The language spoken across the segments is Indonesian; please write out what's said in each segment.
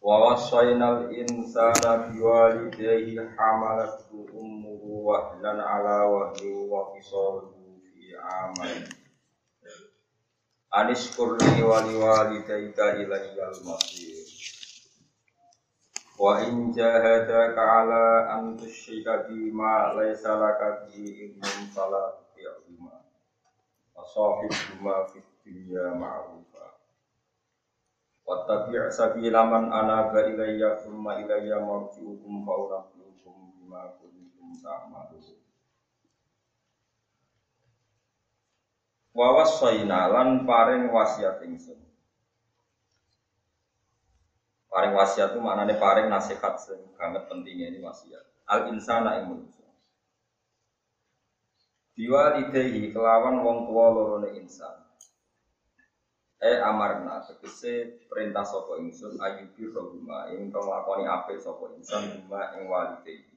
Wa wasainal insana biwalidayhi hamalathu ummuhu wahnan ala wahni wa fisaluhu fi amain. Anishkur li wa liwalidayka ilayyal masir. Wa in jahadaka ala an tusyrika bima laysa laka. Wa dunya ma'rufa. Wattabi' sabila man anaba ilayya thumma ilayya marji'ukum fa unabbi'ukum bima kuntum ta'malun. Wa wasaina lan paring wasiat ingsun. Paring wasiat itu maknanya paring nasihat sing banget pentingnya ini wasiat. Al insana ing manusia. Biwalidayhi kelawan wong tua lorone insan Eh amarna tegese perintah sapa ingsun ayubi rohuma ing kang lakoni apik sapa insan huma ing walide.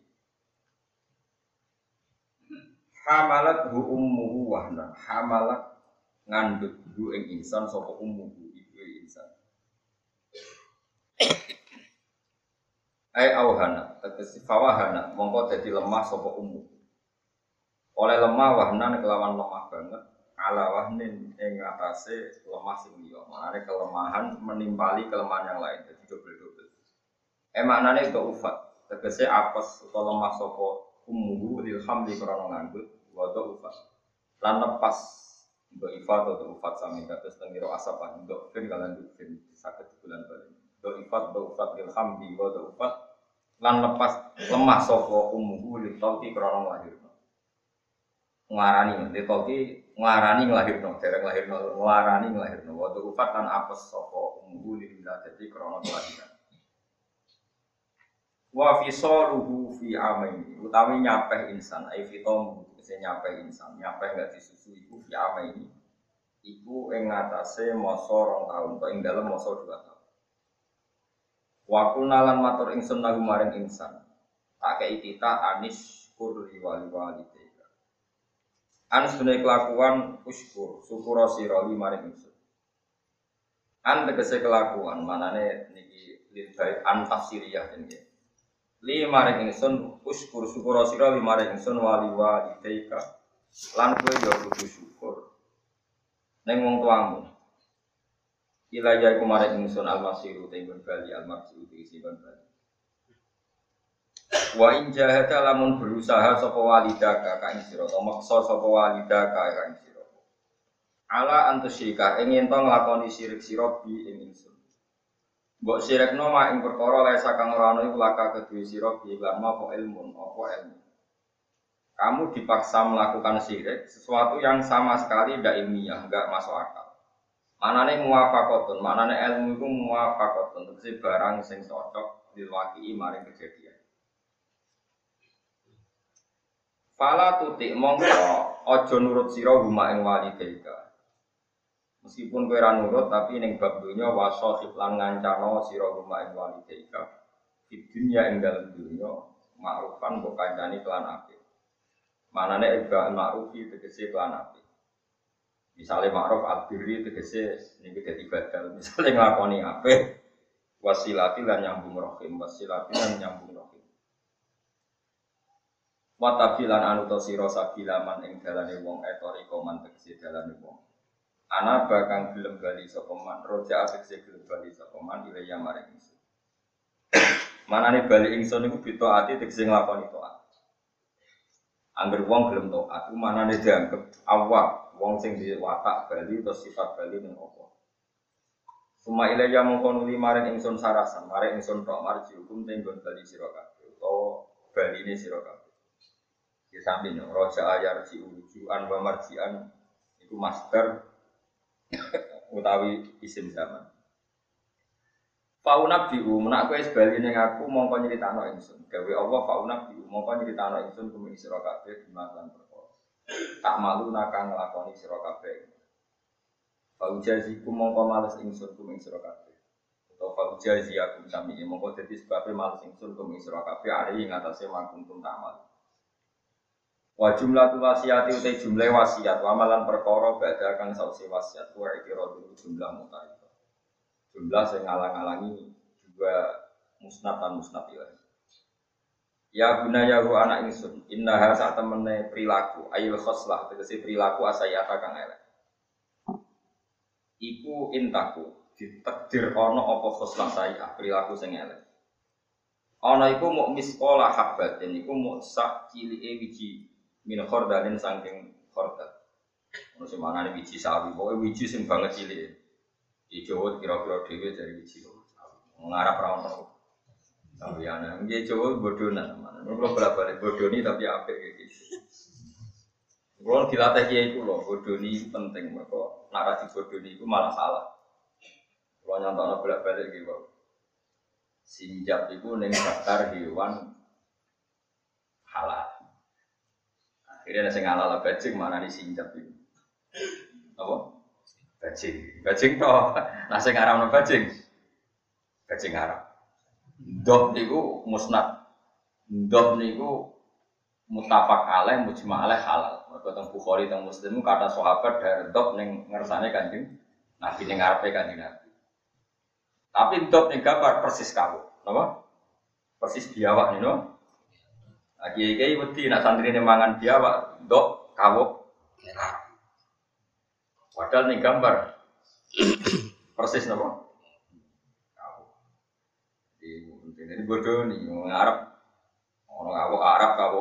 Hamalat hu ummuhu wahna. Hamalat ngandut hu ing insan sapa ummuhu ibu insan. Ai auhana tegese fawahana mongko dadi lemah sapa ummu. Oleh lemah wahna kelawan lemah banget ala wahnin ing atase lemah sing liya. Maknane kelemahan menimpali kelemahan yang lain. Jadi double-double. Eh maknane itu ufat. Tegese apes utawa lemah sapa ummuhu lil hamli krana ngandut wa ufat. Lan lepas untuk ifat atau ufat sami kados tengiro asapan untuk fin kalian fin sakit bulan bali. Untuk ifat untuk ufat lil hamli wa ufat lan lepas lemah sapa ummuhu lil tauti krana lahir. Ngarani, lil tauti nglarani nglahirno, dereng nglahirno, nglarani nglahirno. Wa ufat lan apes sapa ummu lillah dadi krana kelahiran. Wa fisaluhu fi amaini, utawi nyapeh insan, ai fitom kese nyapeh insan, nyapeh enggak disusu iku fi amaini. Iku ing ngatasé masa rong taun, to ing dalem masa dua tahun. Wa kunalan matur ingsun lagu maring insan. Tak kei kita anis kur wali wali An sunai kelakuan uskur, syukur sira maring ingsun. An tegese kelakuan, manane niki lil baik an tafsiriyah ini. Li maring ingsun uskur syukur sira maring ingsun wali walidaika. Lan kowe yo kudu syukur. Ning wong tuamu. Ila ya iku maring ingsun almasiru tenggon bali almasiru isi bali. Wa in jahada lamun berusaha sapa walidaka ka ing sira utawa maksa sapa walidaka ka ing sira. Ala antusyrika ing yen to nglakoni syirik sira bi ing ingsun. Mbok sirikno mak ing perkara lesa kang ora ana iku laka kedue sira bi lan apa ilmu apa ilmu. Kamu dipaksa melakukan syirik, sesuatu yang sama sekali tidak ilmiah, enggak masuk akal. Manane muwafaqatun, manane ilmu itu muwafaqatun, tegese barang sing cocok diwakili maring kejadian. Fala tutik mongko aja nurut sira huma ing walidaika. Meskipun kowe ora nurut tapi ning bab donya wasa lan ngancano sira huma ing walidaika. Di dunia ing dalem dunya ma'rufan mbok kancani kelan apik. Manane iba ma'rufi tegese kelan apik. Misalnya ma'ruf al-birri tegese niki dadi badal. Misalnya nglakoni apik wasilati lan nyambung rahim, wasilati lan nyambung rahim. Watabilan anu to sira sabilaman ing dalane wong etori koman tegese dalane wong. Ana bakang gelem bali sapa man, roja tegese gelem bali sapa man ilaya maring ingsun. Manane bali ingsun iku bito ati tegese nglakoni taat. Angger wong gelem taat, ku manane dianggep awak wong sing watak bali atau sifat bali ning apa. Suma ilaya mongko nuli maring ingsun sarasan, maring ingsun tok marji hukum tenggon bali sira kabeh utawa baline sira kabeh. Di samping roja ayar si ujuan wa marjian itu master utawi isim zaman. Fauna biu, menak kowe sebaline ngaku mongko nyeritakno ingsun. Gawe Allah fauna biu, mongko nyeritakno ingsun kuming sira kabeh dimakan perkara. Tak malu nakang nglakoni sira kabeh. Faujaziku mongko males ingsun kuming sira kabeh. Atau faujazi aku sami mongko dadi sebab males ingsun kuming sira kabeh ari ing atase makuntum tamal. Wa jumlah wasiat utai jumlah wasiat wa perkara badha kang sausi wasiat wa ikradul jumlah mutai jumlah saya ngalang-alangi juga musnad dan musnad. Ya guna ya hu anak insun, inna ha saat temene perilaku, ayil khoslah, tegesi perilaku asayata kang elek. Iku intaku, ditekdir ono apa khoslah saya, perilaku sing elek. Ono iku mau miskola habat, dan iku mau sak cili e wiji min khordalin sangking khordal. Ono semana wiji sawi, pokoknya wiji sing banget cili e. Di Jawa kira-kira dewi dari biji Mengarap rawon tahu. Tapi anak, dia Jawa bodonan mana. Kalau bolak balik bodoni tapi apa gitu. Kalau dilatih kiai itu loh, bodoni penting. Maka narasi bodoni itu malah salah. Kalau nyontok bolak balik gitu. Sinjap itu neng daftar hewan halal. Akhirnya nasi ngalal bajing mana di sinjap itu. Apa? Bajing, bajing toh. Nah sing aram bajing. Bajing aram. Dok niku musnad. Dok niku mutafak alaih, mujma alaih halal. Mereka tentang Bukhari, tentang Muslim, kata sahabat dari dok neng ngersane kanjeng Nabi neng ngarepe kanjeng Nabi. Tapi dok ning gambar persis kamu, napa? Persis biawak no? Lagi kiai wedi nak santri mangan biawak, dok kawuk Padahal nih gambar persis nopo. Ini bodoh nih, orang Arab, orang Arab Arab kau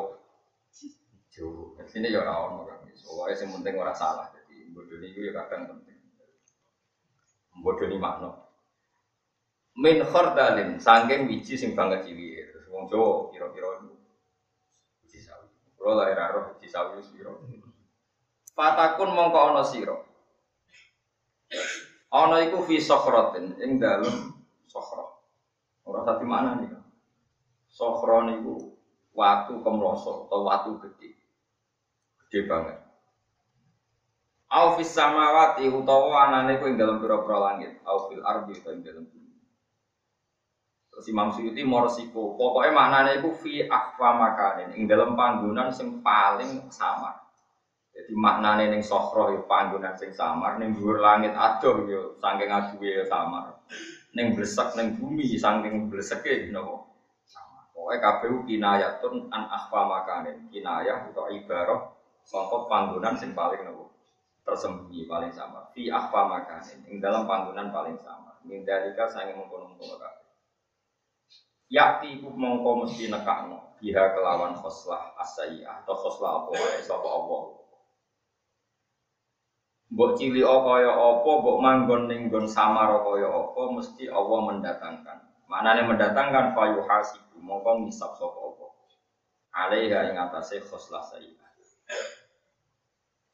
jauh. Sini ya orang orang. Soalnya yang penting orang salah. Jadi bodoh ini ya kadang penting. Bodoh ini makna. Min khordalin, sangking biji sing banget ciwi. Terus wong Jawa kira-kira Kalau lahir arah biji sawi siro. Fatakun mongko ono siro. Ana iku fi sokhratin ing dalem sokhra. Ora tadi mana nih? Sokhra niku watu kemloso atau watu gede. Gede banget. Au fis samawati utawa anane ku ing dalem pira-pira langit, au fil ardi utawa ing dalem. Terus Imam Suyuti morsiku, pokoknya maknanya itu fi akwa makanin, ing dalam panggonan sing paling samar. Jadi maknane ning sokro ya panggonan sing samar, ning dhuwur langit adoh ya saking aduhe ya samar. Ning blesek ning bumi saking bleseke napa? Samar. Pokoke kabeh kinayatun an akhfa makanin. Kinayah atau ibarah saka panggonan sing paling napa? Tersembunyi paling samar. Fi akhfa makanin. Ing dalam panggonan paling samar. Min dalika sange mengkono-mengkono kabeh. Yakti iku mongko mesti nekakno biha kelawan khoslah asayah atau khoslah apa wae sapa Allah. Mbok cili kaya apa, mbok manggon ning nggon samar kaya apa, mesti Allah mendatangkan. Maknane mendatangkan fayu hasibu, mongko ngisap sapa apa. Alaiha ing atase khoslah sayyid.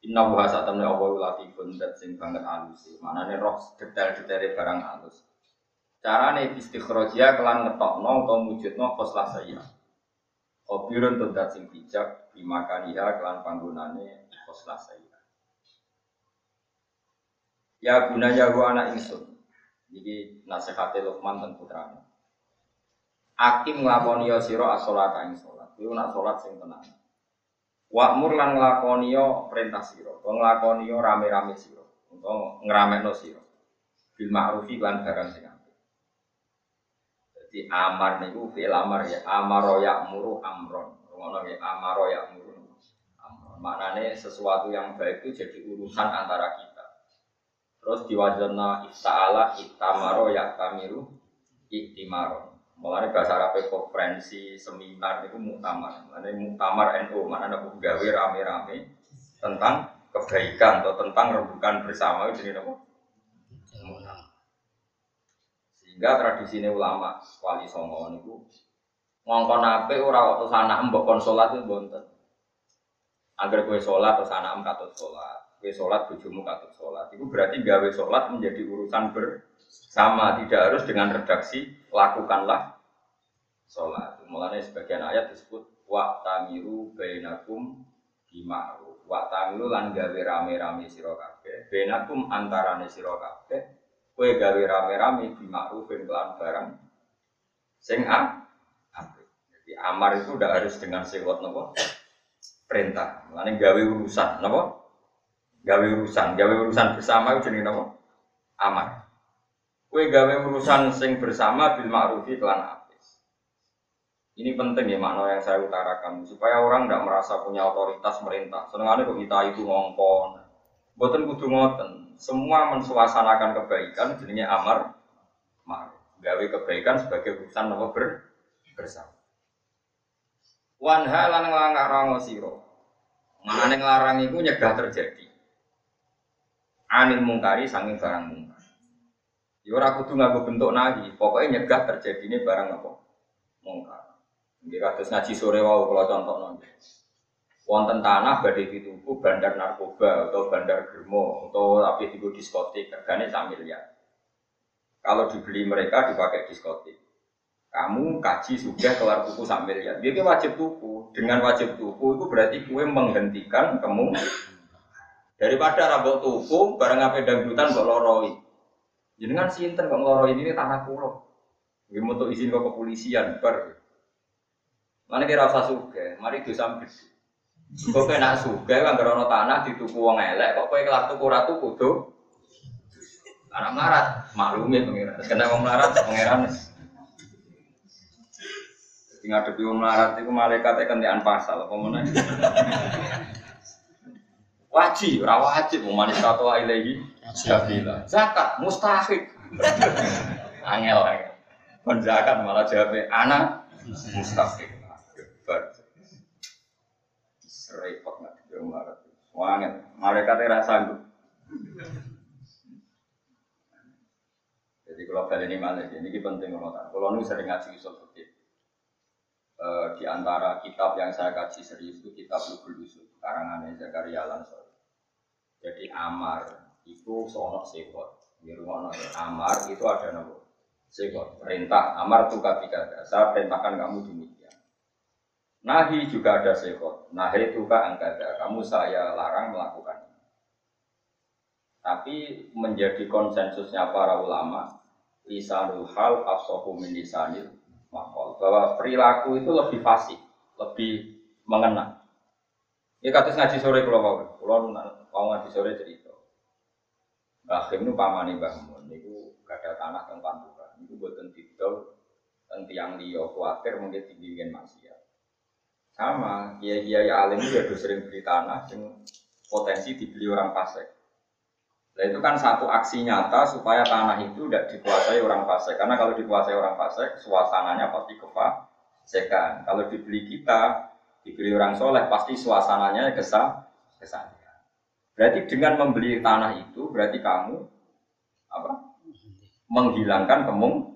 Inna wa satamne Allah latifun dat sing banget halus. Manane roh detail-detail barang halus. Carane istikhrajia kelan ngetokno utawa mujudno khoslah sayyid. Obirun tundat sing bijak bimakaniha kelan panggonane khoslah sayyid. Ya guna yahu anak. Jadi nasihatnya Luqman dan putranya. Akim nglakoni ya sira as-salat ing salat. Iku nak salat sing tenang. Wa'mur lan nglakoni perintah sira. Nglakoni rame-rame sira. Utawa ngramekno sira. Bil ma'rufi lan barang sing. Jadi amar niku fi'il amar ya. Amaro ya'muru amron. Ngono ya amaro ya'muru amron. Maknane sesuatu yang baik itu jadi urusan antara kita. Terus diwajibna ifta'ala iktamaro yaktamiru iktimaro. Mulane bahasa Arab konferensi seminar itu muktamar. Mulane muktamar NU mana ada gawe rame-rame tentang kebaikan atau tentang rembukan bersama itu ini apa? Sehingga tradisi ini ulama wali songo niku ngongkon ape ora waktu sana mbok kon salat itu bonten. Agar kue sholat atau sana katut sholat kue sholat bojomu katut sholat itu berarti gawe sholat menjadi urusan ber sama, tidak harus dengan redaksi lakukanlah sholat. Mulanya sebagian ayat disebut wa tamiru bainakum bima'ruf. Wa tamiru lan gawe rame-rame sira kabeh. Bainakum antarane sira. Kowe gawe rame-rame bima'rufin kelan barang sing a Jadi amar itu udah harus dengan sewot nopo perintah. Mulane gawe urusan nopo gawe urusan, gawe urusan bersama itu jenenge nopo amar. Kue gawe urusan sing bersama bil ma'rufi kelan. Ini penting ya makna yang saya utarakan supaya orang tidak merasa punya otoritas merintah. Senengane kok kita itu ngongkon. Boten kudu ngoten. Semua mensuasanakan kebaikan jadinya amar ma'ruf. Gawe kebaikan sebagai urusan nopo ber bersama. Wanha lan nglarang sira. Manane nglarang iku nyegah terjadi. Anil mungkari sanging barang mungkar. Ya ora kudu nganggo bentuk nahi, pokoknya nyegah terjadine barang apa? Mungkar. Nggih kados ngaji sore wau kula contohno. Wonten tanah badhe dituku bandar narkoba atau bandar germo atau tapi digo diskotik regane sak miliar. Kalau dibeli mereka dipakai diskotik. Kamu kaji sudah kelar tuku sak miliar. Dia wajib tuku. Dengan wajib tuku itu berarti kue menghentikan kamu daripada rambut tuku barang apa dangdutan kok loroi. Jenengan sinten kok ngeloro ini tanah pulau. Nggih izin ke kepolisian bar. Mana kira usah suge, mari dosa gede. Kok kena suge kan gerono tanah dituku wong elek, kok kowe kelak tuku ratu kudu anak melarat, maklumi pengiran. Kena wong melarat pengiran. Jadi ngadepi wong melarat itu malaikat kentekan pasal apa mana? Wajib, ora wajib, mau manis kata ilahi Jabila. Zakat mustahik. angel zakat malah jawabnya anak mustahik. Ber. Serepot nggak dia Wangen. Mereka tidak sanggup. Jadi kalau kali ini malah ini penting tak. Kalau nu sering ngaji usul fikih. Uh, di antara kitab yang saya kaji serius itu kitab Lubul Usul karangan Zakaria Lansor. Jadi Amar itu soal sekot. Di rumah amar itu ada nama sekot. Perintah amar tuh kata saya perintahkan kamu demikian. Nahi juga ada sekot. Nahi itu angkada. Kamu saya larang melakukan. Tapi menjadi konsensusnya para ulama, lisanul hal afsohu min lisanil makol. Bahwa perilaku itu lebih fasih, lebih mengena. Ini kata ngaji sore kalau mau, kalau mau ngaji sore cerita. Akhir itu pamani Mbah Mun niku gak ada tanah teng pantura. Niku boten didol teng tiang liya kuwatir mungkin tinggiin maksiat. Sama, kiai-kiai alim itu ya sering beli tanah yang potensi dibeli orang fasik. Nah itu kan satu aksi nyata supaya tanah itu tidak dikuasai orang fasik. Karena kalau dikuasai orang fasik, suasananya pasti kefasikan. Kalau dibeli kita, dibeli orang soleh, pasti suasananya kesal, kesal. Berarti dengan membeli tanah itu berarti kamu apa? Menghilangkan kemung.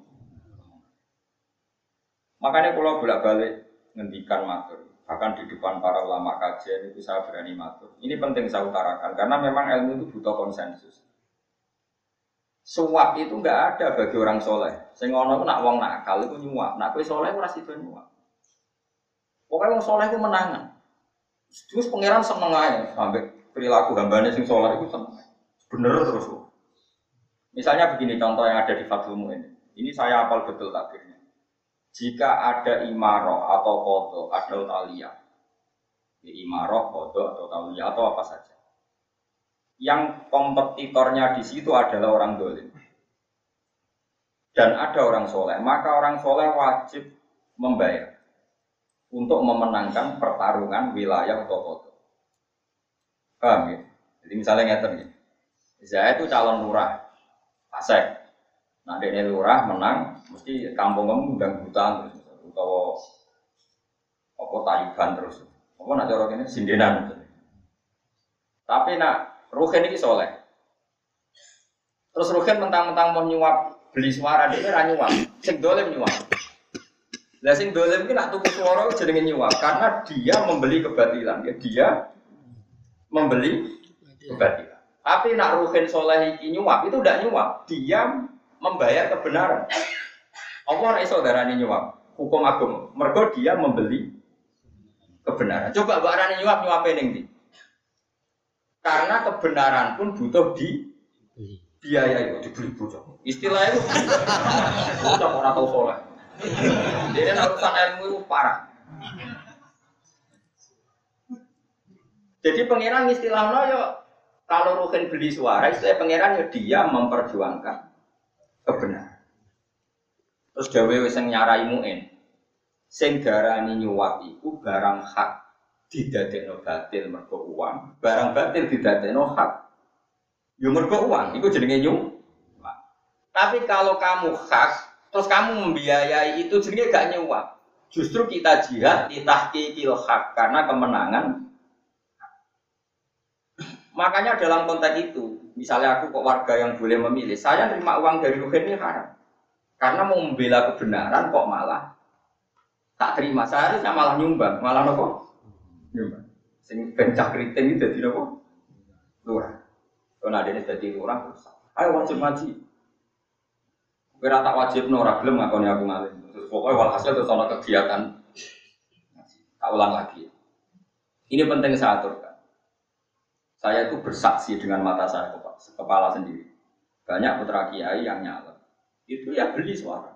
Makanya kalau bolak-balik ngendikan matur, bahkan di depan para ulama kajian itu saya berani matur. Ini penting saya utarakan karena memang ilmu itu butuh konsensus. Suap itu nggak ada bagi orang soleh. Sengono nak wong nakal itu nyuap. Nak kue soleh itu itu nyuap. Pokoknya wong soleh itu menangan. Terus pangeran seneng aja sampai perilaku hambanya sing sholat itu seneng. Bener terus. Misalnya begini contoh yang ada di Fathul ini. Ini saya apal betul takdirnya. Jika ada imaroh atau kodo atau talia, ya imaroh, kodo atau talia atau apa saja. Yang kompetitornya di situ adalah orang dolim. Dan ada orang soleh, maka orang soleh wajib membayar untuk memenangkan pertarungan wilayah atau kodo. Paham ya? Jadi misalnya ngerti nih. Saya itu calon lurah, pasek. Nah, dia lurah menang, mesti kampung kamu undang hutan terus, atau apa taliban terus. Apa nak cara ini sindenan. Tapi nak Ruhen ini soleh. Terus Ruhen mentang-mentang mau nyuap beli suara dia ora nyuap, sing dolim nyuap. Lah sing dolim iki nak tuku suara jenenge nyuap karena dia membeli kebatilan. Ya dia membeli kebatilan. Tapi nak ruhin soleh iki nyuap itu tidak nyuap, dia membayar kebenaran. Allah ora iso darani nyuap. Hukum agung. Mergo dia membeli kebenaran. Coba mbak Rani nyuap nyuap ning ndi? Karena kebenaran pun butuh di biaya itu dibeli bocah. Istilah itu bocah orang tahu soleh. Jadi urusan ilmu itu parah. Jadi pangeran istilahnya yo kalau ruhin beli suara, istilah pangeran dia memperjuangkan kebenaran. Terus dawe wis nyarai muin. Sing darani nyuwat iku barang hak didadekno batil mergo uang, barang batil didadekno hak. Yo mergo uang, iku jenenge nyuwat. Tapi kalau kamu hak, terus kamu membiayai itu jenenge gak nyuwat. Justru kita jihad di tahqiqil hak karena kemenangan Makanya dalam konteks itu, misalnya aku kok warga yang boleh memilih, saya terima uang dari Ruhin ini haram. Karena mau membela kebenaran kok malah tak terima. Saya harusnya malah nyumbang, malah nopo nyumbang. Sing bencak keriting itu jadi nopo lurah. Kalau ada ini jadi lurah, ayo wajib ngaji. Kira tak wajib nora belum ngakoni aku ngalim. Terus pokoknya walhasil terus ada kegiatan. Tak ulang lagi. Ini penting saya aturkan. Saya itu bersaksi dengan mata saya kepala sendiri. Banyak putra kiai yang nyala. Itu ya beli suara.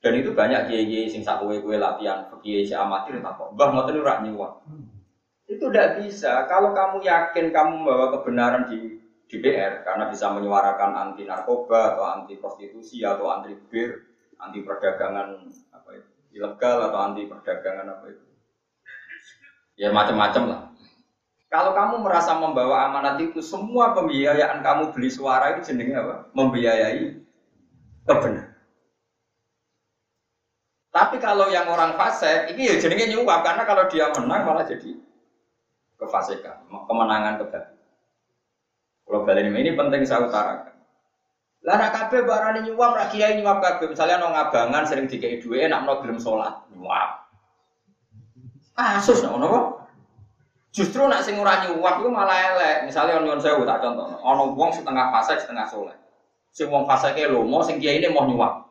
Dan itu banyak kiai-kiai sing sak kue latihan kiai si amatir tak kok. Mbah ngoten ora nyuwak. Itu tidak bisa. Kalau kamu yakin kamu membawa kebenaran di DPR karena bisa menyuarakan anti narkoba atau anti prostitusi atau anti bir, anti perdagangan apa itu ilegal atau anti perdagangan apa itu. Ya macam-macam lah. Kalau kamu merasa membawa amanat itu, semua pembiayaan kamu beli suara itu jenenge apa? Membiayai kebenaran. Tapi kalau yang orang fase, ini ya jenenge nyuap karena kalau dia menang malah jadi kefasikan, kemenangan kebal. Kalau balik ini penting saya utarakan. Lah nak kabeh barani nyuap, rak kiai nyuap kabeh. Misalnya nong ngabangan sering dikei duwe, nak mau gelem sholat nyuap. Kasus nopo nopo. Justru nak sing ora nyuwak iku malah elek. Misale ono sewu tak contoh. Ono wong setengah fase setengah soleh. Sing wong fasike lomo, sing kiai ini mau nyuwak.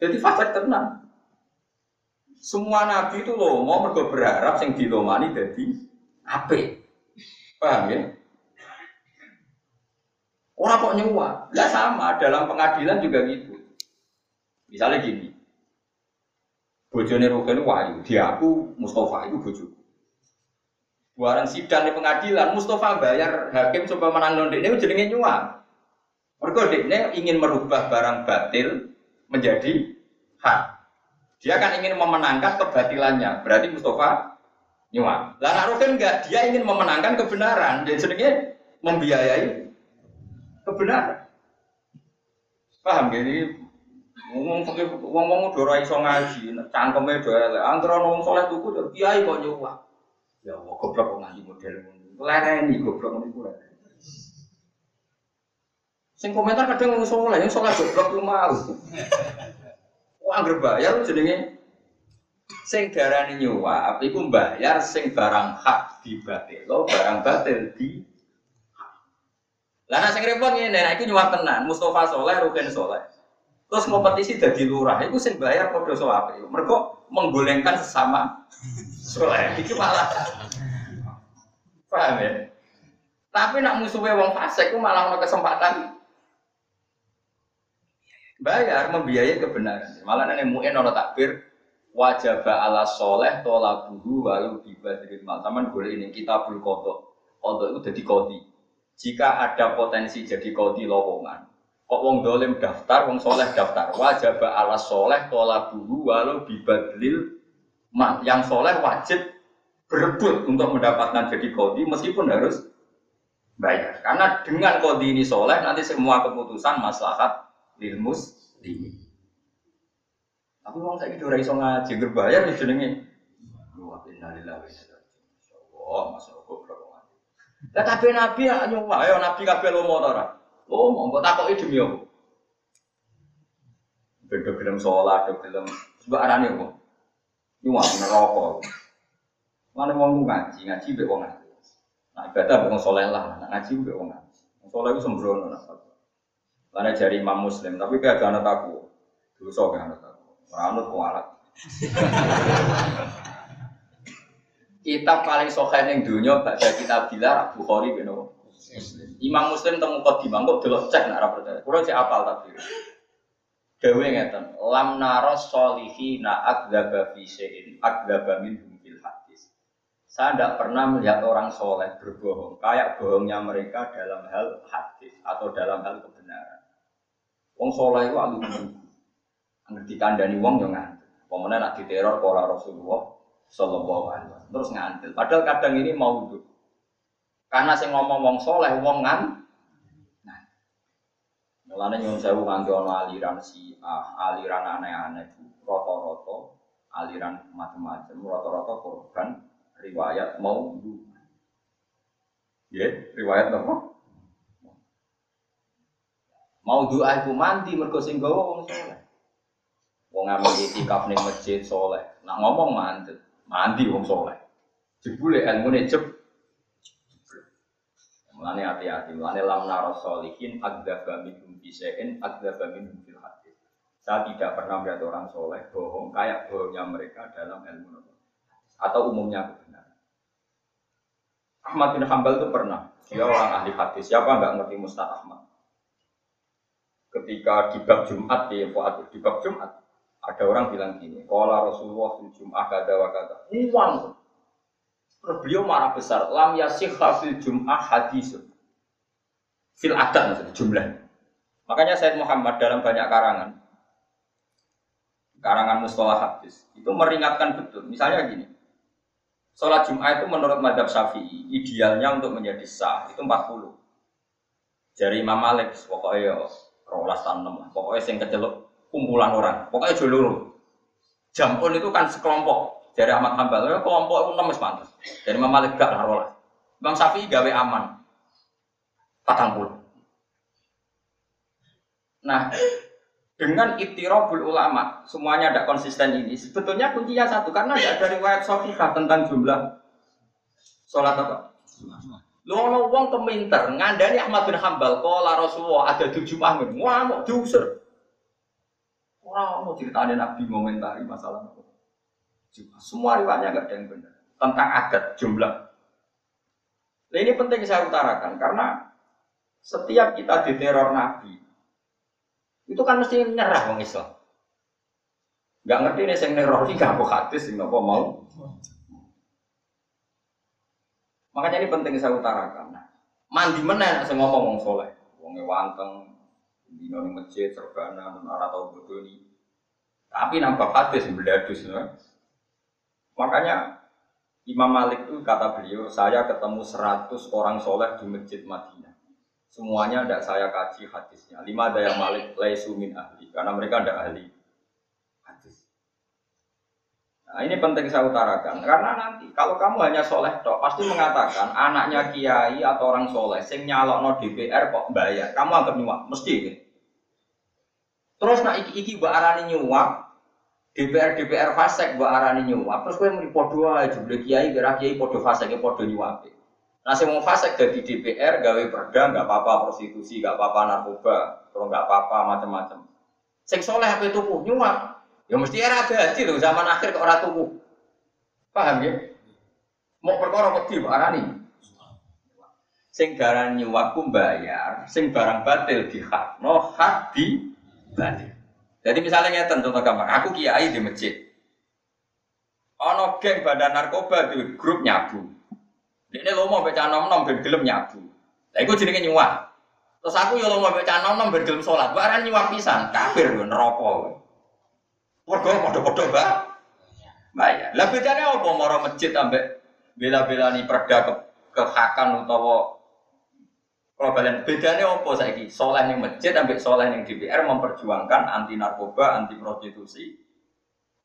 Jadi fase tenang. Semua nabi itu lomo mergo berharap sing dilomani jadi apik. Paham ya? Orang kok nyuwak? Lah sama dalam pengadilan juga gitu. Misalnya gini. Bojone Rukin Wahyu, dia aku Mustafa itu bojoku. Buaran sidang di pengadilan, Mustafa bayar hakim coba menang non ini jenenge nyuap. Mergo ini ingin merubah barang batil menjadi hak. Dia kan ingin memenangkan kebatilannya. Berarti Mustafa nyuap. Lah Rukin enggak, dia ingin memenangkan kebenaran. Jadi jenenge membiayai kebenaran. Paham gini? Ngomong ngomong ngomong udah ora iso ngaji, cangkeme do elek. Antara wong saleh tuku kiai kok nyuwak. Ya Allah, goblok kok ngaji model ngono. Lereni goblok ngono iku Sing komentar kadang ngomong soleh, yang soleh goblok lu mau. Wah, anggere bayar jenenge sing darani nyuwap iku mbayar sing barang hak di lo barang batil di Lah nek sing repot ngene, nek iku nyuwap tenan, Mustafa soleh, Rukin soleh. Terus kompetisi jadi lurah, itu sing bayar padha sowape. Mergo menggolengkan sesama soleh. Iki malah paham ya? Tapi nak musuhnya wong fasik, itu malah ada kesempatan bayar membiayai kebenaran. Malah nenek muin orang takbir wajib ala soleh tola buhu walu dari mal. Taman boleh ini kita bul kodok. Kodok itu jadi kodi. Jika ada potensi jadi kodi lowongan, kok wong dolim daftar, wong soleh daftar. Wajib ala soleh tola buhu walu bibadlil mal. Yang soleh wajib berebut untuk mendapatkan jadi kodi meskipun harus bayar. Karena dengan kodi ini soleh nanti semua keputusan maslahat ilmus ini. Tapi orang saya itu iso ngaji berbayar nih jenenge. Wa masuk goblok Lah kabeh nabi ya nyuwah, ayo nabi kabeh lomo ora? Lomo, mbok takoki demi apa? Beda gelem salat, gelem sebab arane apa? Nyuwah neraka. Mana mau ngaji, ngaji be wong ngaji. Nah ibadah wong soleh lah, nah ngaji be wong ngaji. Wong sembrono nah. Karena jari Imam Muslim, tapi kayak gak anut aku. Dosa gak anut aku. Ranut kualat. Kitab paling sokan yang dunia baca kitab bila Bukhari bin Imam Muslim temu kok dimangkuk delok cek nak percaya. Kulo cek apal tapi. Dewe ngeten, lam naros solihina akdzaba fi syai'in akdzaba minhum fil hadis. Saya tidak pernah melihat orang soleh berbohong kayak bohongnya mereka dalam hal hadis atau dalam hal kebenaran. Wong soleh itu alu Ngerti kandani wong yang ngantuk. Pemenang nak diteror pola Rasulullah Sallallahu Alaihi Wasallam. Terus ngantil. Padahal kadang ini mau duduk. Karena saya ngomong wong soleh, wong ngan. Nah, mulanya nyuwun sewu nganti ono aliran si ah, aliran aneh-aneh, roto-roto, aliran macam-macam, roto-roto korban riwayat mau. Ya, riwayat apa? Mau doa iku mandi mergo sing gawa wong soleh. Wong amal itikaf ning masjid soleh. Nak ngomong mandi mandi wong soleh. Jebule ilmune jeb. Mulane hati-hati, mulane lam naros solihin agdaba minhum bisein agdaba minhum fil hadis. Saya tidak pernah melihat orang soleh bohong kayak bohongnya mereka dalam ilmu atau umumnya kebenaran. Ahmad bin Hambal itu pernah, dia orang ahli hadis. Siapa nggak ngerti Mustad Ahmad? Ketika di bab Jumat di di bab Jumat, ada orang bilang gini, kalau Rasulullah fil Jum'ah kata wa kata, uang. Terus beliau marah besar, lam yasih fil Jum'ah hadis. Fil adat maksudnya jumlah. Makanya Said Muhammad dalam banyak karangan, karangan mustalah hadis, itu meringatkan betul. Misalnya gini, Sholat Jum'ah itu menurut madhab syafi'i, idealnya untuk menjadi sah, itu 40. Dari Imam Malik, pokoknya rolas tanam, pokoknya sing keceluk kumpulan orang. Pokoknya jolur. Jampun itu kan sekelompok. Dari Ahmad Hambal, ya, kelompok itu enam pantas. Dari Imam Malik gak lah Bang Syafi'i gawe aman. Patang puluh. Nah, dengan itirobul ulama, semuanya ada konsisten ini. Sebetulnya kuncinya satu, karena ada dari riwayat Sofika tentang jumlah sholat apa? Lu ono wong keminter ngandani Ahmad bin Hambal kala Rasulullah ada tujuh mahmud. Wah, mau diusir. Orang mau ceritain Nabi komentari masalah Semua riwayatnya nggak ada yang benar tentang adat jumlah. Nah, ini penting saya utarakan karena setiap kita diteror Nabi itu kan mesti nyerah orang Islam. Gak ngerti nih yang neror gak mau hadis, nggak mau. Makanya ini penting saya utarakan. Nah, mandi mana saya ngomong ngomong soleh, wong wanteng, di masjid, serbana, menara atau bodoh ini. Tapi nampak hadis beladus. Ya. Makanya Imam Malik itu kata beliau, saya ketemu 100 orang soleh di masjid Madinah. Semuanya tidak saya kaji hadisnya. Lima ada yang Malik laisu min ahli, karena mereka tidak ahli hadis. Nah ini penting saya utarakan, karena nanti kalau kamu hanya soleh toh pasti mengatakan anaknya kiai atau orang soleh, sing nyalok no DPR kok bayar, kamu anggap nyuap, mesti. Terus nak iki iki mbak nyuap, DPR DPR fasek mbak arani nyuap terus gue mau podo aja jumlah kiai kira kiai podo fasek podo nyuap nah saya mau fasek dari DPR gawe perda nggak apa-apa prostitusi nggak apa-apa narkoba kalau nggak apa-apa macam-macam sing soleh apa itu nyuap ya mesti era gaji loh zaman akhir ke orang tubuh paham ya? Mau perkara wedi mbak arani. Sing darani nyuap bayar sing barang batil di hak no hak di batil jadi misalnya ngeten contoh gampang, aku kiai di masjid. Ono geng badan narkoba di grup nyabu. Ini lo mau baca nom nom ben gelem nyabu. Lah iku jenenge nyuwah. Terus aku yo lo mau baca nom nom ben gelem salat. Baran nyuwah pisan, kafir yo neraka. Padha padha-padha, Mbak. Bayar. Lah bedane apa maro masjid ambek bela-belani perda ke kehakan utawa kalau kalian bedanya apa saiki? Soleh yang masjid ambil soleh yang DPR memperjuangkan anti narkoba, anti prostitusi,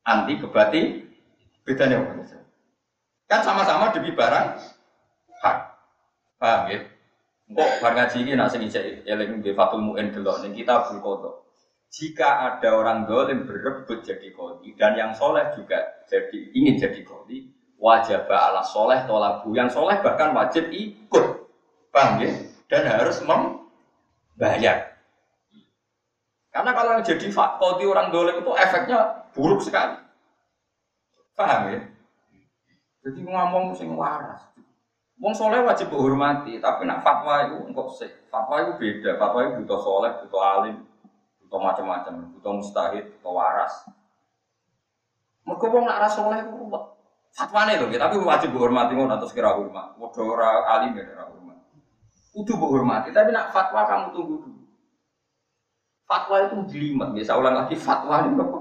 anti kebati. Bedanya apa? Kan sama-sama demi barang hak. Paham ya? Kok bar ngaji ini nak sing ijek eling be Fatul Muin delok ning kita kodok. Jika ada orang dolim berebut jadi kodi dan yang soleh juga jadi ingin jadi kodi, wajib ala soleh tolabu. Yang soleh bahkan wajib ikut. Paham ya? Dan harus membayar. Karena kalau yang jadi fakoti orang dolim itu efeknya buruk sekali. Paham ya? Jadi ngomong sing waras. Wong soleh wajib dihormati, tapi nak fatwa itu engkau sih. Fatwa itu beda. Fatwa itu butuh soleh, butuh alim, butuh macam-macam, butuh mustahid, butuh waras. Mereka wong nak ras soleh itu fatwa nih loh, tapi wajib dihormati ngono atau sekira hormat. Waduh ora alim ya hormat. Kudu dihormati, tapi nak fatwa kamu tunggu dulu. Fatwa itu jelimet, biasa ulang lagi fatwa ini apa?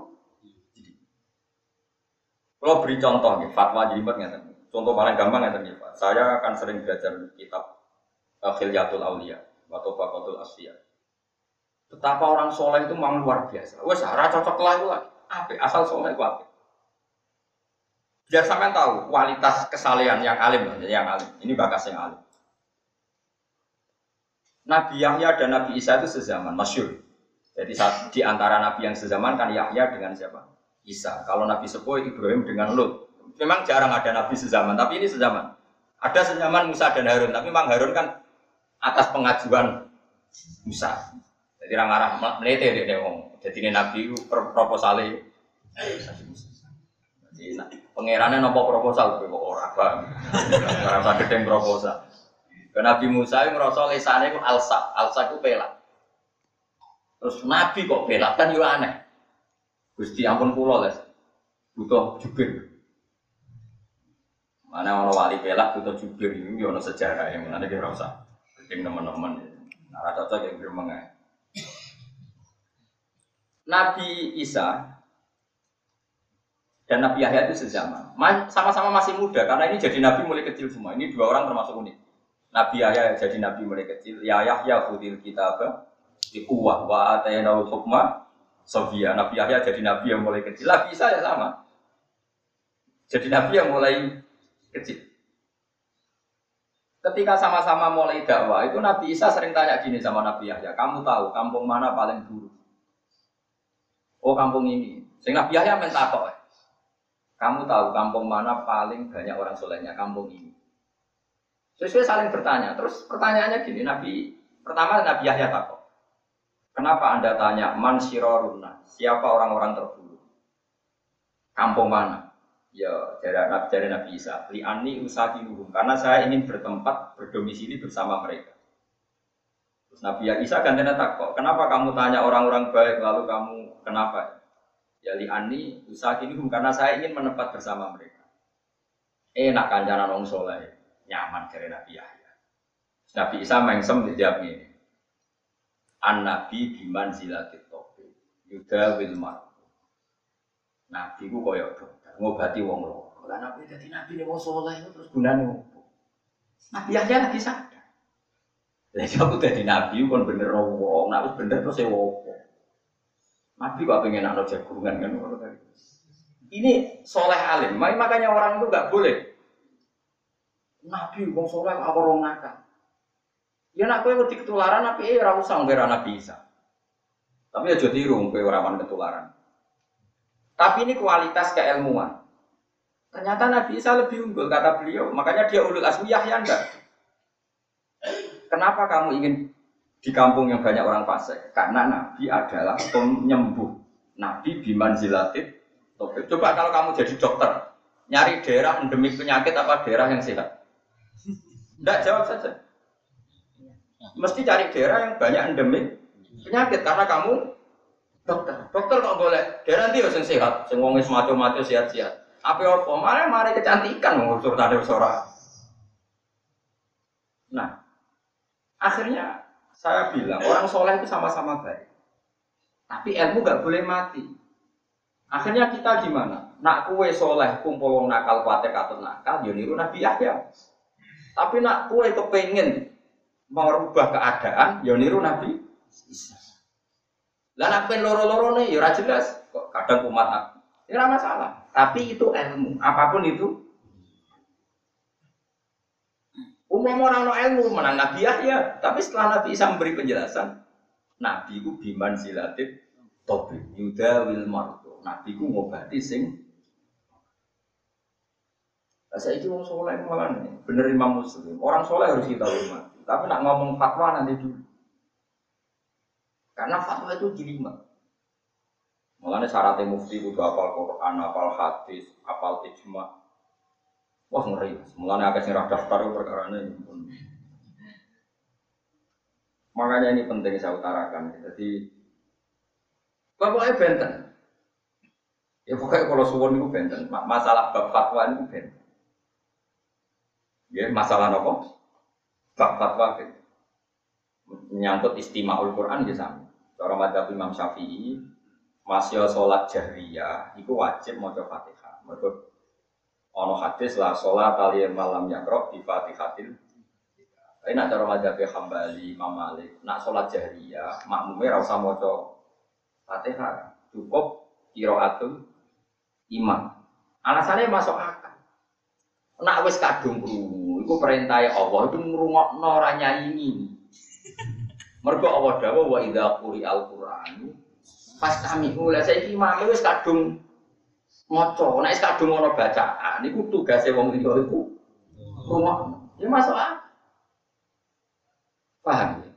Kalau beri contoh nih, fatwa jelimet nggak Contoh paling gampang ya nih Pak. Saya akan sering belajar kitab uh, Khilyatul Aulia atau Bakotul Asfiya. Betapa orang soleh itu memang luar biasa. Wes, arah cocok lah itu lah. Apa? Asal soleh itu apa? Biar sampean tahu kualitas kesalehan yang alim, yang alim. Ini bakas yang alim. Nabi Yahya dan Nabi Isa itu sezaman, masyur. Jadi saat di antara Nabi yang sezaman kan Yahya dengan siapa? Isa. Kalau Nabi Sepuh Ibrahim dengan Lut. Memang jarang ada nabi sezaman, tapi ini sezaman. Ada sezaman Musa dan Harun, tapi memang Harun kan atas pengajuan Musa. Jadi orang arah melete dia ngomong. Jadi ini nabi proposalnya. Jadi pangerannya nopo proposal, kok orang apa? Orang sakit yang proposal. Nabi Musa yang ngerasa lesannya itu alsa, alsa itu pelak. Terus Nabi kok pelak kan juga aneh. Gusti ampun pulau les, butuh jubir. Mana orang wali pelak butuh jubir ini ono sejarah yang mana dia rasa keting teman-teman. Nah, cocok yang gremeng Nabi Isa dan Nabi Yahya itu sezaman. Sama-sama masih muda karena ini jadi nabi mulai kecil semua. Ini dua orang termasuk unik. Nabi Yahya jadi nabi mulai kecil. Ya Yahya khudil kitab di kuwah wa atainaul hukma Sofia. Nabi Yahya jadi nabi yang mulai kecil. Nabi Isa ya sama. Jadi nabi yang mulai kecil. Ketika sama-sama mulai dakwah, itu Nabi Isa sering tanya gini sama Nabi Yahya, kamu tahu kampung mana paling buruk? Oh kampung ini. Sehingga Nabi Yahya minta kok. Kamu tahu kampung mana paling banyak orang solehnya? Kampung ini. Sesuai saling bertanya. Terus pertanyaannya gini, Nabi pertama Nabi Yahya takut. Kenapa anda tanya man siroruna? Siapa orang-orang terburuk? Kampung mana? Ya, dari Nabi, dari Nabi Isa, li ani usahiluhum, karena saya ingin bertempat berdomisili bersama mereka. Terus Nabi Isa gantinya takut, kenapa kamu tanya orang-orang baik, lalu kamu kenapa? Ya li ani usahiluhum, karena saya ingin menempat bersama mereka. Enak kancanan orang soleh, nyaman dari Nabi Yahya. Nabi Isa mengsem dijawab ini. An Nabi biman zilatit topi, yuda wilmar. Nabi ku koyok dong ngobati wong loro. Lah nabi dadi nabi nih wong soleh terus gunane opo? Nabi Yahya lagi sadar. Lah aku dadi nabi kon bener wong, nek wis bener terus e opo? Nabi kok pengen anak jagungan kan Ini soleh alim, makanya orang itu nggak boleh. Nabi wong soleh apa orang nakal? Ya nak kowe wedi ketularan tapi eh ora usah Nabi Isa. Tapi aja tiru kowe ora ketularan. Tapi ini kualitas keilmuan. Ternyata Nabi Isa lebih unggul kata beliau, makanya dia ulul asmi Yahya enggak. Kenapa kamu ingin di kampung yang banyak orang fasik? Karena Nabi adalah penyembuh. Nabi biman. Coba kalau kamu jadi dokter, nyari daerah endemik penyakit apa daerah yang sehat? Tidak jawab saja. Mesti cari daerah yang banyak endemik penyakit karena kamu dokter. Dokter kok boleh? Dia nanti harus sehat, sing wong mati sehat-sehat. Apa apa? Mari mari kecantikan wong tadi suara. Nah, akhirnya saya bilang orang soleh itu sama-sama baik. Tapi ilmu gak boleh mati. Akhirnya kita gimana? Nak kue soleh kumpul wong nakal kuatek atau nakal, yo ya niru Nabi Yahya. Tapi nak kue kepengen merubah keadaan, ya niru Nabi Isa. Lah nak loro-loro nih, ya jelas. Kok kadang umat aku. Ya masalah. Tapi itu ilmu. Apa pun itu. Umum orang no ilmu menang Nabi ya. Tapi setelah Nabi Isa memberi penjelasan, Nabi ku biman silatif tobi yuda wil marto. Nabi ku ngobati sing saya itu mau soleh malah nih, bener imam muslim. Orang soleh harus kita hormati. Tapi nak ngomong fatwa nanti dulu. Karena fatwa itu jelimet. Makanya syaratnya mufti kudu apal Quran, apal hadis, apal ijma. Wah ngeri. Mulanya agak sing daftar perkara ini. Makanya ini penting saya utarakan. Jadi bapaknya benten. Ya pokoknya kalau suwon itu benten. Masalah bab fatwa itu benten. Ya masalah apa? Bab fatwa benten. Menyangkut istimewa Quran ya sama. Cara madzhab Imam Syafi'i masih sholat jahriyah itu wajib mau fatihah. Mereka ono hadis lah sholat tali malam yakroh di fatihatil. Tapi nak cara madzhab Hambali, Imam Malik, nak sholat jahriyah makmumnya rasa mau fatihah cukup kiroatul imam. Alasannya masuk akal. Nak wis kadung krungu, iku perintah Allah itu ngrungokno ora ini. Mergo Allah dawuh wa idza quri'al Qur'an Pas kami mulai saya ini mami wis kadung moco, nek kadung ono bacaan, itu tugasnya wong liya itu rumah. Ya masuk akal. Paham ya?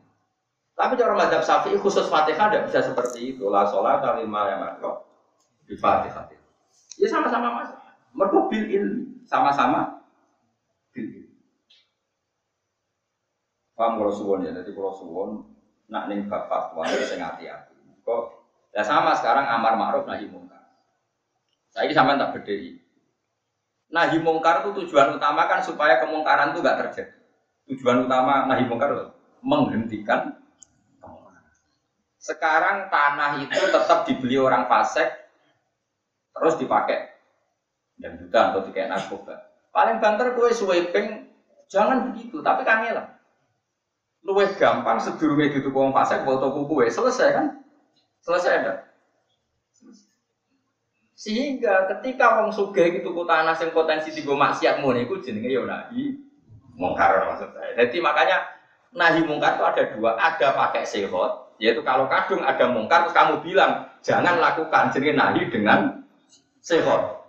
Tapi cara madhab syafi'i khusus fatihah tidak bisa seperti itu. La sholat lima yang makro di fatihah. Ya sama-sama mas. Mereka bil. Sama-sama bil ilmi. Paham kalau suwon ya. Jadi kalau suwon nak ning bab fatwa itu hati-hati. Kok Ya sama sekarang amar ma'ruf nahi mungkar. Saya ini sama tak berdiri. Nahi mungkar itu tujuan utama kan supaya kemungkaran itu gak terjadi. Tujuan utama nahi mungkar itu menghentikan. Sekarang tanah itu tetap dibeli orang fasik, terus dipakai dan juga atau dikai narkoba. Paling banter gue sweeping, jangan begitu, tapi kangelan. Luwih gampang sedurunge itu wong fasik foto kuku selesai kan? Selesai enggak? Sehingga ketika wong sugih itu ku tanah sing potensi tiga maksiat ngono iku jenenge ya nahi mungkar maksud saya. Jadi makanya nahi mungkar itu ada dua, ada pakai sehot, yaitu kalau kadung ada mungkar terus kamu bilang jangan lakukan jenenge nahi dengan sehot.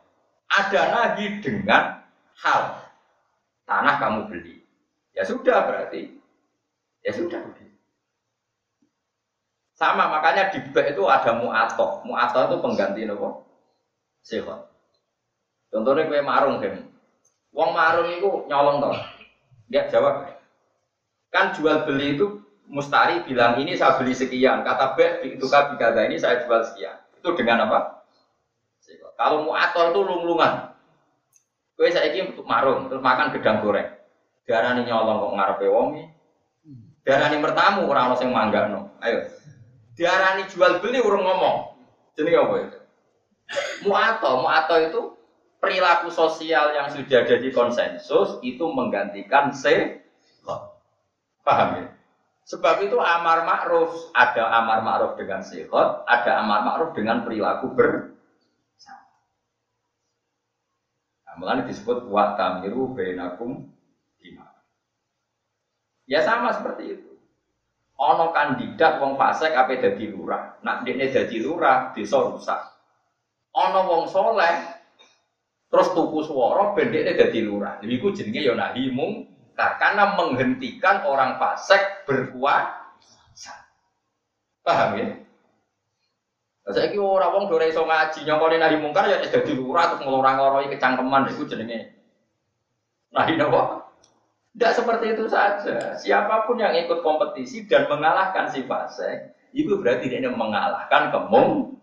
Ada nahi dengan hal tanah kamu beli. Ya sudah berarti ya sudah sama makanya di bek itu ada muatok. Muatok itu pengganti nopo sehat. Contohnya kue marung kan. Wong marung itu nyolong toh. Dia jawab. Kan jual beli itu mustari bilang ini saya beli sekian. Kata bek itu kan kata ini saya jual sekian. Itu dengan apa? Sehat. Kalau muatok itu lung-lungan. Kue saya untuk marung terus makan gedang goreng. Darani nyolong kok ngarepe wongi. Darani mertamu orang orang mangga no. Ayo diarani jual beli urung ngomong. Jadi apa itu? Muato, muato itu perilaku sosial yang sudah jadi konsensus itu menggantikan se Paham ya? Sebab itu amar ma'ruf, ada amar ma'ruf dengan sehat, ada amar ma'ruf dengan perilaku ber nah, disebut wa tamiru bainakum Ya sama seperti itu. Ono kandidat wong fasik apa dadi lurah. Nak dekne dadi lurah, desa rusak. Ono wong soleh terus tuku swara ben dadi lurah. Iku jenenge ya nahi karena menghentikan orang fasik berkuasa. Paham ya? Saya kira orang wong dore iso ngaji nyongkone nahi mungkar ya dadi lurah terus ngelorang-loroi kecangkeman iku jenenge nahi napa? Tidak seperti itu saja. Siapa pun yang ikut kompetisi dan mengalahkan si fase, itu berarti dia mengalahkan kemung.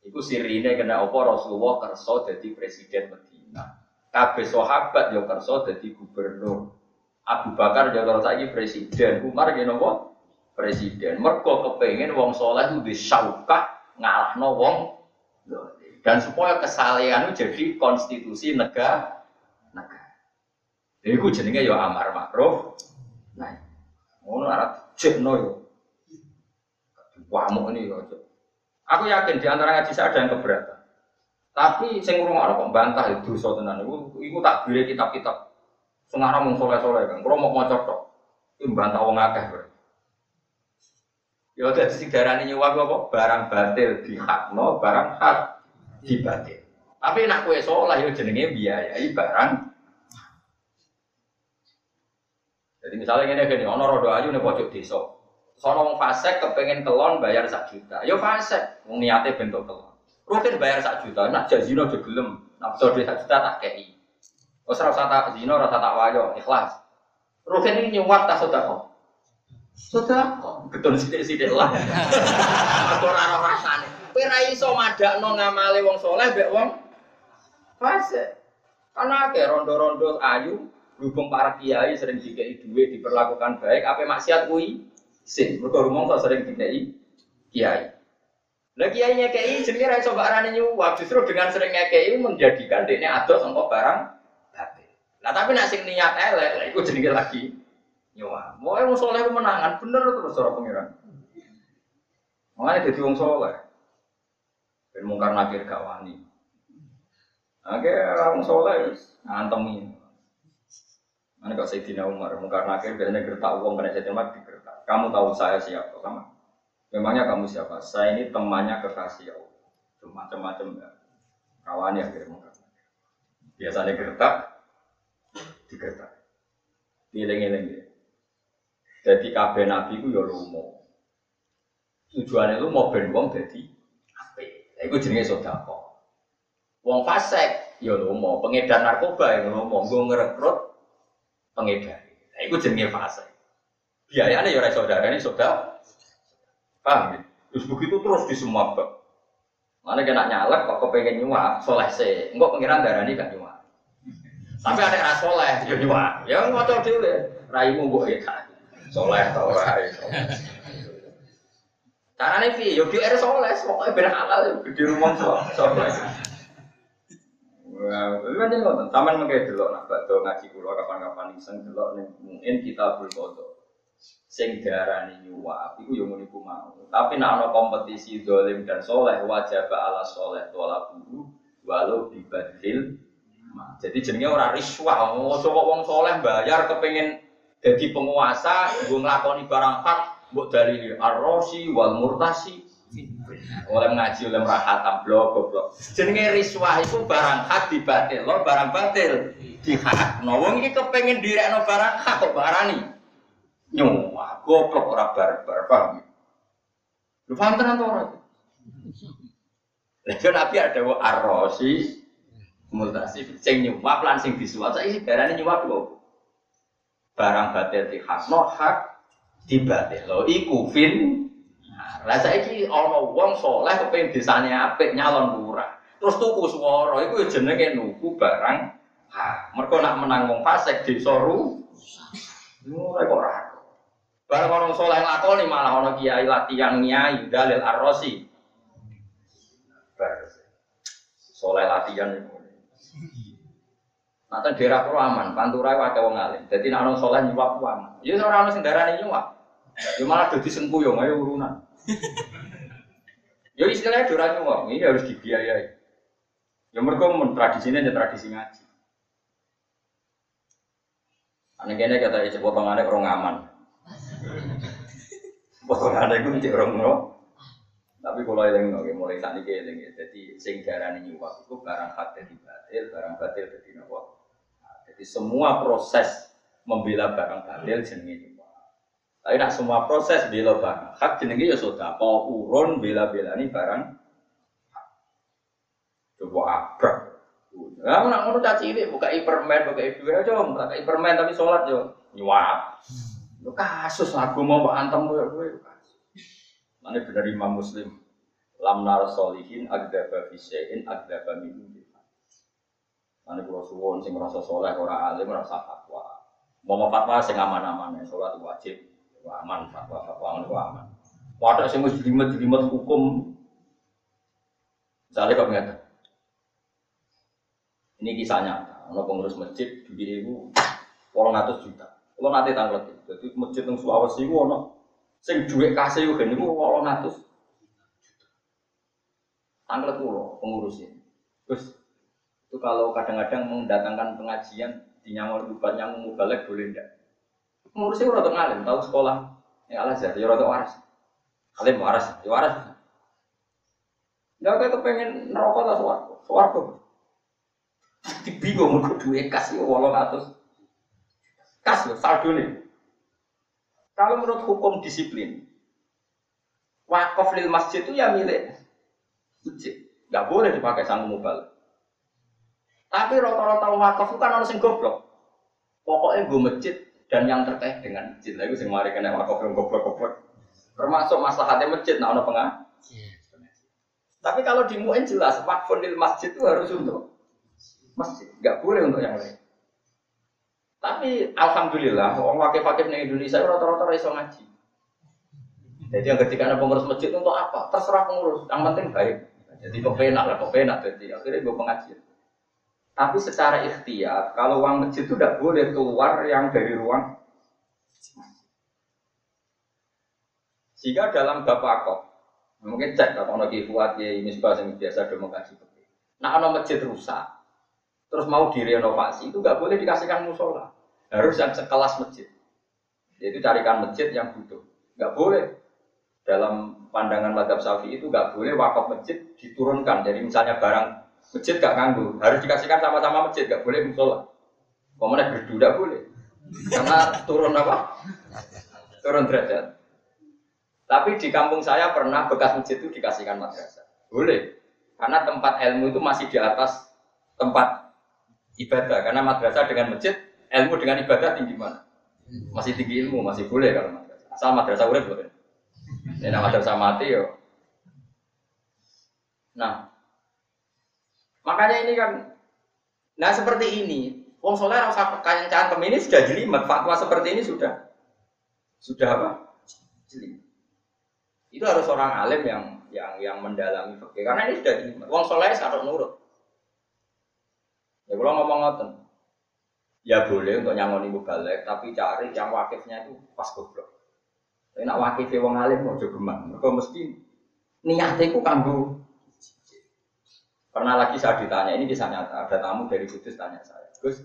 Itu sirine kena opo Rasulullah kerso jadi presiden Medina. Kabeh sahabat yo kerso jadi gubernur. Abu Bakar yo kerso presiden. Umar gini opo presiden. Mergo kepengen wong soleh itu disaukah ngalahno wong dan supaya kesalehan jadi konstitusi negara Iku jenenge ya amar makruf. Nah, ngono arep jekno yo. Wamuk ini yo. Aku yakin di antara ngaji saya ada yang keberatan. Tapi sing ngrungokno kok bantah itu dosa tenan. Iku iku tak bire kitab-kitab. Sing aran mung soleh-soleh kan. Kulo mau maca tok. Iku bantah wong akeh berarti. Ya dadi sing darani nyuwak apa? Barang batil dihakno, barang hak dibatil. Tapi nak kue soleh yo jenenge biayai barang Jadi misalnya ini gini, ono rodo ayu nih pojok desa. Sono wong fasek kepengen kelon bayar sak juta. Yo fasek, wong niate bentuk kelon. Rukin bayar sak juta, nak jazino aja gelem. Nak betul sak juta tak kei. Wes ora usah tak zino, ora usah tak wayo, ikhlas. Rukin ini nyuwat tak sedekah. Sedekah, betul sithik-sithik lah. Aku ora ora rasane. Kowe ra iso madakno ngamale wong soleh mbek wong fasik. Karena akeh rondo-rondo ayu, berhubung para kiai sering dikei duit diperlakukan baik, apa maksiat kuwi? Sing, mergo rumangsa sering dikei kiai. Lah kiai nyekei jenenge ra iso mbak arane nyuwap, justru dengan sering nyekei menjadikan dekne adoh sangka barang batil. Nah tapi sing niat elek, lha iku jenenge lagi nyuwap. Mau wong saleh menangan bener terus ora pengiran. Makanya jadi wong soleh. Ben mungkar nakir gak wani. Oke, orang soleh ngantemi. Mana kok Sayyidina Umar, mungkar nakir biasanya gertak uang kena Sayyidina Umar digertak. Kamu tahu saya siapa? Sama. Memangnya kamu siapa? Saya ini temannya kekasih Allah. Macam-macam ya. Kawan ya akhirnya mungkar. Biasanya gertak, digertak. Dileng-eleng ya. Jadi kabeh nabi ku ya lumo. Tujuannya lu mau ben wong jadi apa? Iku jenenge sedekah. Wong fasik ya lomo, pengedar narkoba ya lomo, nggo ngerekrut pengedar. Iku jenenge fasik. Biayanya ya ora saudara ini saudara. Paham ya? Terus begitu terus di semua bab. Mana kena nyalek kok kepengen nyuap, soleh se. Enggak pengiran darah ini kan nyuap. Sampai ada ras soleh, ya nyuap. Ya ngotot dulu ya. Raimu mbok ya Soleh tau rai. Carane piye? Yo GR soleh, pokoke ben halal gede rumah soleh. Kan ngoten. Taman mengke delok nak bakdo ngaji kula kapan-kapan iseng delok ning mungkin kita berfoto. Sing diarani nyuwap iku yo ngono iku mau. Tapi nek ana kompetisi dolim dan soleh wajib ala soleh tolabu walau dibadil. Jadi jenenge ora riswah, coba wong soleh bayar kepengin jadi penguasa, gue ngelakoni barang hak, buat dari arrosi wal murtasi, oleh ngaji oleh merahatam blok goblok. Jenenge riswah itu barang hak dibatil, lo barang batil di hak. No wong iki kepengen direkno barang hak kok barani. Nyuwah, goblok ora barbar, paham? Lu paham tenan ora? Lha Nabi ada arrosi, multasi, sing nyuwap lan sing disuwap. Saiki darane nyuwap kok barang batil di hak no hak di batil lo iku fin lah saya ki ono wong soleh kepengen desane apik nyalon lurah terus tuku suara iku jenenge nuku barang hak mereka nak menang wong fasik desa ru ora kok ora barang orang soleh lakoni malah ono kiai latihan nyai dalil arrosi soleh latihan itu Nah, daerah kulo aman, pantura wae wong alim. Dadi nek ana saleh nyuwap aman. Ya ora ana sing darani nyuwap. Ya malah dadi sengkuyung ayo urunan. Ya istilahnya ora nyuwap, ini harus dibiayai. Ya mereka tradisinya ya tradisi ngaji. Ane kene kata iki potongane orang aman. Potongane iku cek orang ngono. Tapi kalau yang nggak mulai saat ini eling jadi sing darani nyuwap itu barang hak dari batil, barang batil dari nopo jadi semua proses membela barang batil nyuwah. Tapi nak semua proses bela barang hak jenenge ya sudah kau urun bela-bela ini barang. Coba abrak. Nah, nak ngono caci ini buka ipermen, buka ibu ya coba buka ipermen tapi sholat yo nyuap. Lu kasus lagu mau mbak antem gue kasus. Mana benar Imam Muslim. Lam nar solihin agdaba fisein agdaba min Nanti kalau suwon sing merasa soleh, orang alim, merasa fatwa. Mau fatwa sing aman-aman ya, sholat wajib, aman fatwa, fatwa itu aman. Wadah sing mesti jelimet jelimet hukum. Misalnya kok ngerti. Ini kisah nyata. Ono pengurus masjid itu orang atas juta. Kalau nanti tanggal jadi masjid yang Sulawesi itu ono sing duit kasih itu kan itu orang atas tanggal pulau pengurusnya. Terus itu kalau kadang-kadang mendatangkan pengajian di nyamur bubat nyamuk mubalek boleh enggak? Ngurusnya udah ngalim, tahu sekolah yang al azhar, ya rada waras. Alim waras, ya waras. Enggak kayak kepengen neraka lah suwargo, suwargo. Bingung mau duit kas ya walau atus. Kas loh, saldo nih. Kalau menurut hukum disiplin, wakaf lil masjid itu ya milik masjid. Gak boleh dipakai sang mubal. Tapi rata-rata wakaf itu kan harus yang goblok. Pokoknya gue masjid dan yang terkait dengan masjid. Lalu sing mari kena wakaf yang goblok-goblok. Termasuk masalahnya masjid, nah ono pengah. Tapi kalau di muin jelas wakaf lil masjid itu harus untuk masjid, gak boleh untuk yang lain. Tapi alhamdulillah, orang wakil-wakil di Indonesia rata-rata iso ngaji. Jadi yang ketika ada pengurus masjid untuk apa? Terserah pengurus, yang penting baik. Jadi kepenak lah, kepenak. Jadi akhirnya gue pengajian. Tapi secara ikhtiar, kalau uang masjid itu tidak boleh keluar yang dari ruang Jika dalam bapak kok, mungkin cek kalau ada buat ya ini juga yang biasa demokrasi. Nah, kalau masjid rusak, terus mau direnovasi itu nggak boleh dikasihkan musola harus yang sekelas masjid. Jadi carikan masjid yang butuh. Nggak boleh. Dalam pandangan madhab syafi'i itu nggak boleh wakaf masjid diturunkan. Jadi misalnya barang masjid nggak nganggu, harus dikasihkan sama-sama masjid, nggak boleh musola. Pemenang berdu nggak boleh. Karena turun apa? Turun derajat. Tapi di kampung saya pernah bekas masjid itu dikasihkan madrasah. Boleh. Karena tempat ilmu itu masih di atas tempat ibadah. Karena madrasah dengan masjid ilmu dengan ibadah tinggi mana? Masih tinggi ilmu, masih boleh kalau madrasah. Asal madrasah urip boleh. Ini madrasah mati yo. Nah, makanya ini kan, nah seperti ini, Wong Soleh rasa kekancahan ini sudah jelimet, fatwa seperti ini sudah, sudah apa? Jelimet. Itu harus orang alim yang yang yang mendalami fikih, karena ini sudah jelimet. Wong Soleh harus nurut. Ya kalau ngomong ngoten, ya boleh untuk nyangoni balik, tapi cari yang wakifnya itu pas goblok. Tapi nak wakifnya wong alim mau gemang, mereka mesti niatnya itu kambu. Pernah lagi saya ditanya, ini bisa nyata, ada tamu dari Kudus tanya saya, Gus,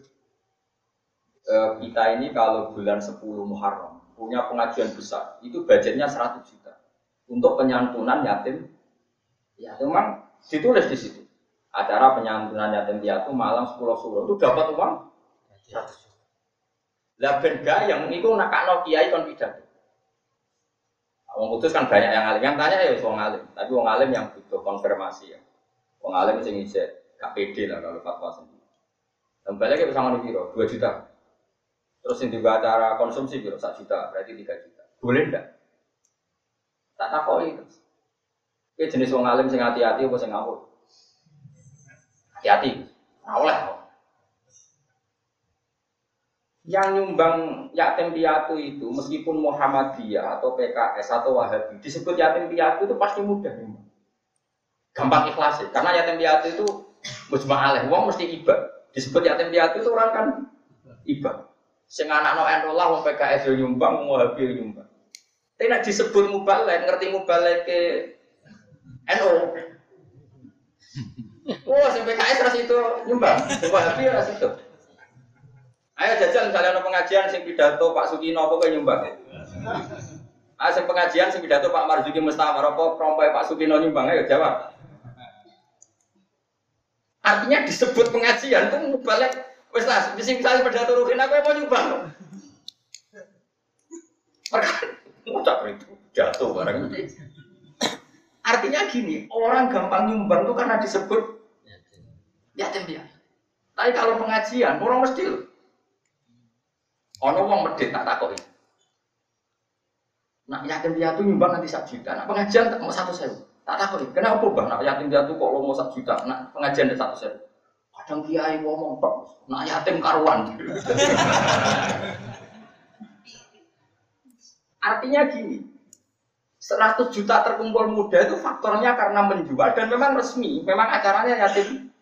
eh, kita ini kalau bulan 10 Muharram punya pengajian besar, itu budgetnya 100 juta untuk penyantunan yatim. Ya, memang ditulis di situ. Acara penyantunan yatim piatu malam 10 suruh itu dapat uang lah ben yang itu nakakno kiai kon pidato. Wong kudus kan banyak yang alim, yang tanya ya wong alim, tapi wong alim yang butuh konfirmasi ya. Wong alim sing ijek KPD lah kalau fatwa sendiri. Balik bisa ngomong biro, 2 juta. Terus yang juga acara konsumsi biro 1 juta, berarti 3 juta. Boleh enggak? Tak takoi itu. Ini jenis wong alim sing hati-hati apa sing ngawur? Hati-hati. Nah, oleh yang nyumbang yatim piatu itu meskipun Muhammadiyah atau PKS atau Wahabi disebut yatim piatu itu pasti mudah nyumbang. Gampang ikhlas ya. Karena yatim piatu itu mujma aleh, uang mesti iba. Disebut yatim piatu itu orang kan iba. Sing anak no lah wong PKS yo nyumbang, wong Wahabi yo nyumbang. Tapi nak disebut mubalek, ngerti mubalek ke NO. Wah, oh, PKS ras itu nyumbang, wong Wahabi ras itu. Ayo jajal misalnya ada pengajian sing pidato Pak Sukino apa nyumbang. Ah sing pengajian sing pidato Pak Marzuki Mustamar apa prompai Pak Sukino nyumbang ayo jawab. Artinya disebut pengajian tuh balik wes lah, bisa misalnya pidato Rukin aku mau nyumbang. Perkara ngucap itu jatuh barang. Artinya gini, orang gampang nyumbang tuh karena disebut yatim piatu. Tapi kalau pengajian, orang mesti loh. Ono wong medit tak takoki. Nak yatim piatu nyumbang nanti satu juta. Nak pengajian tak mau satu sewu. Tak takoki. Kenapa bang? Nak yatim piatu kok lo mau satu juta. Nak pengajian ada satu sewu. Kadang kiai ngomong tok. Nak yatim karuan. Artinya gini, 100 juta terkumpul muda itu faktornya karena menjual dan memang resmi, memang acaranya yatim.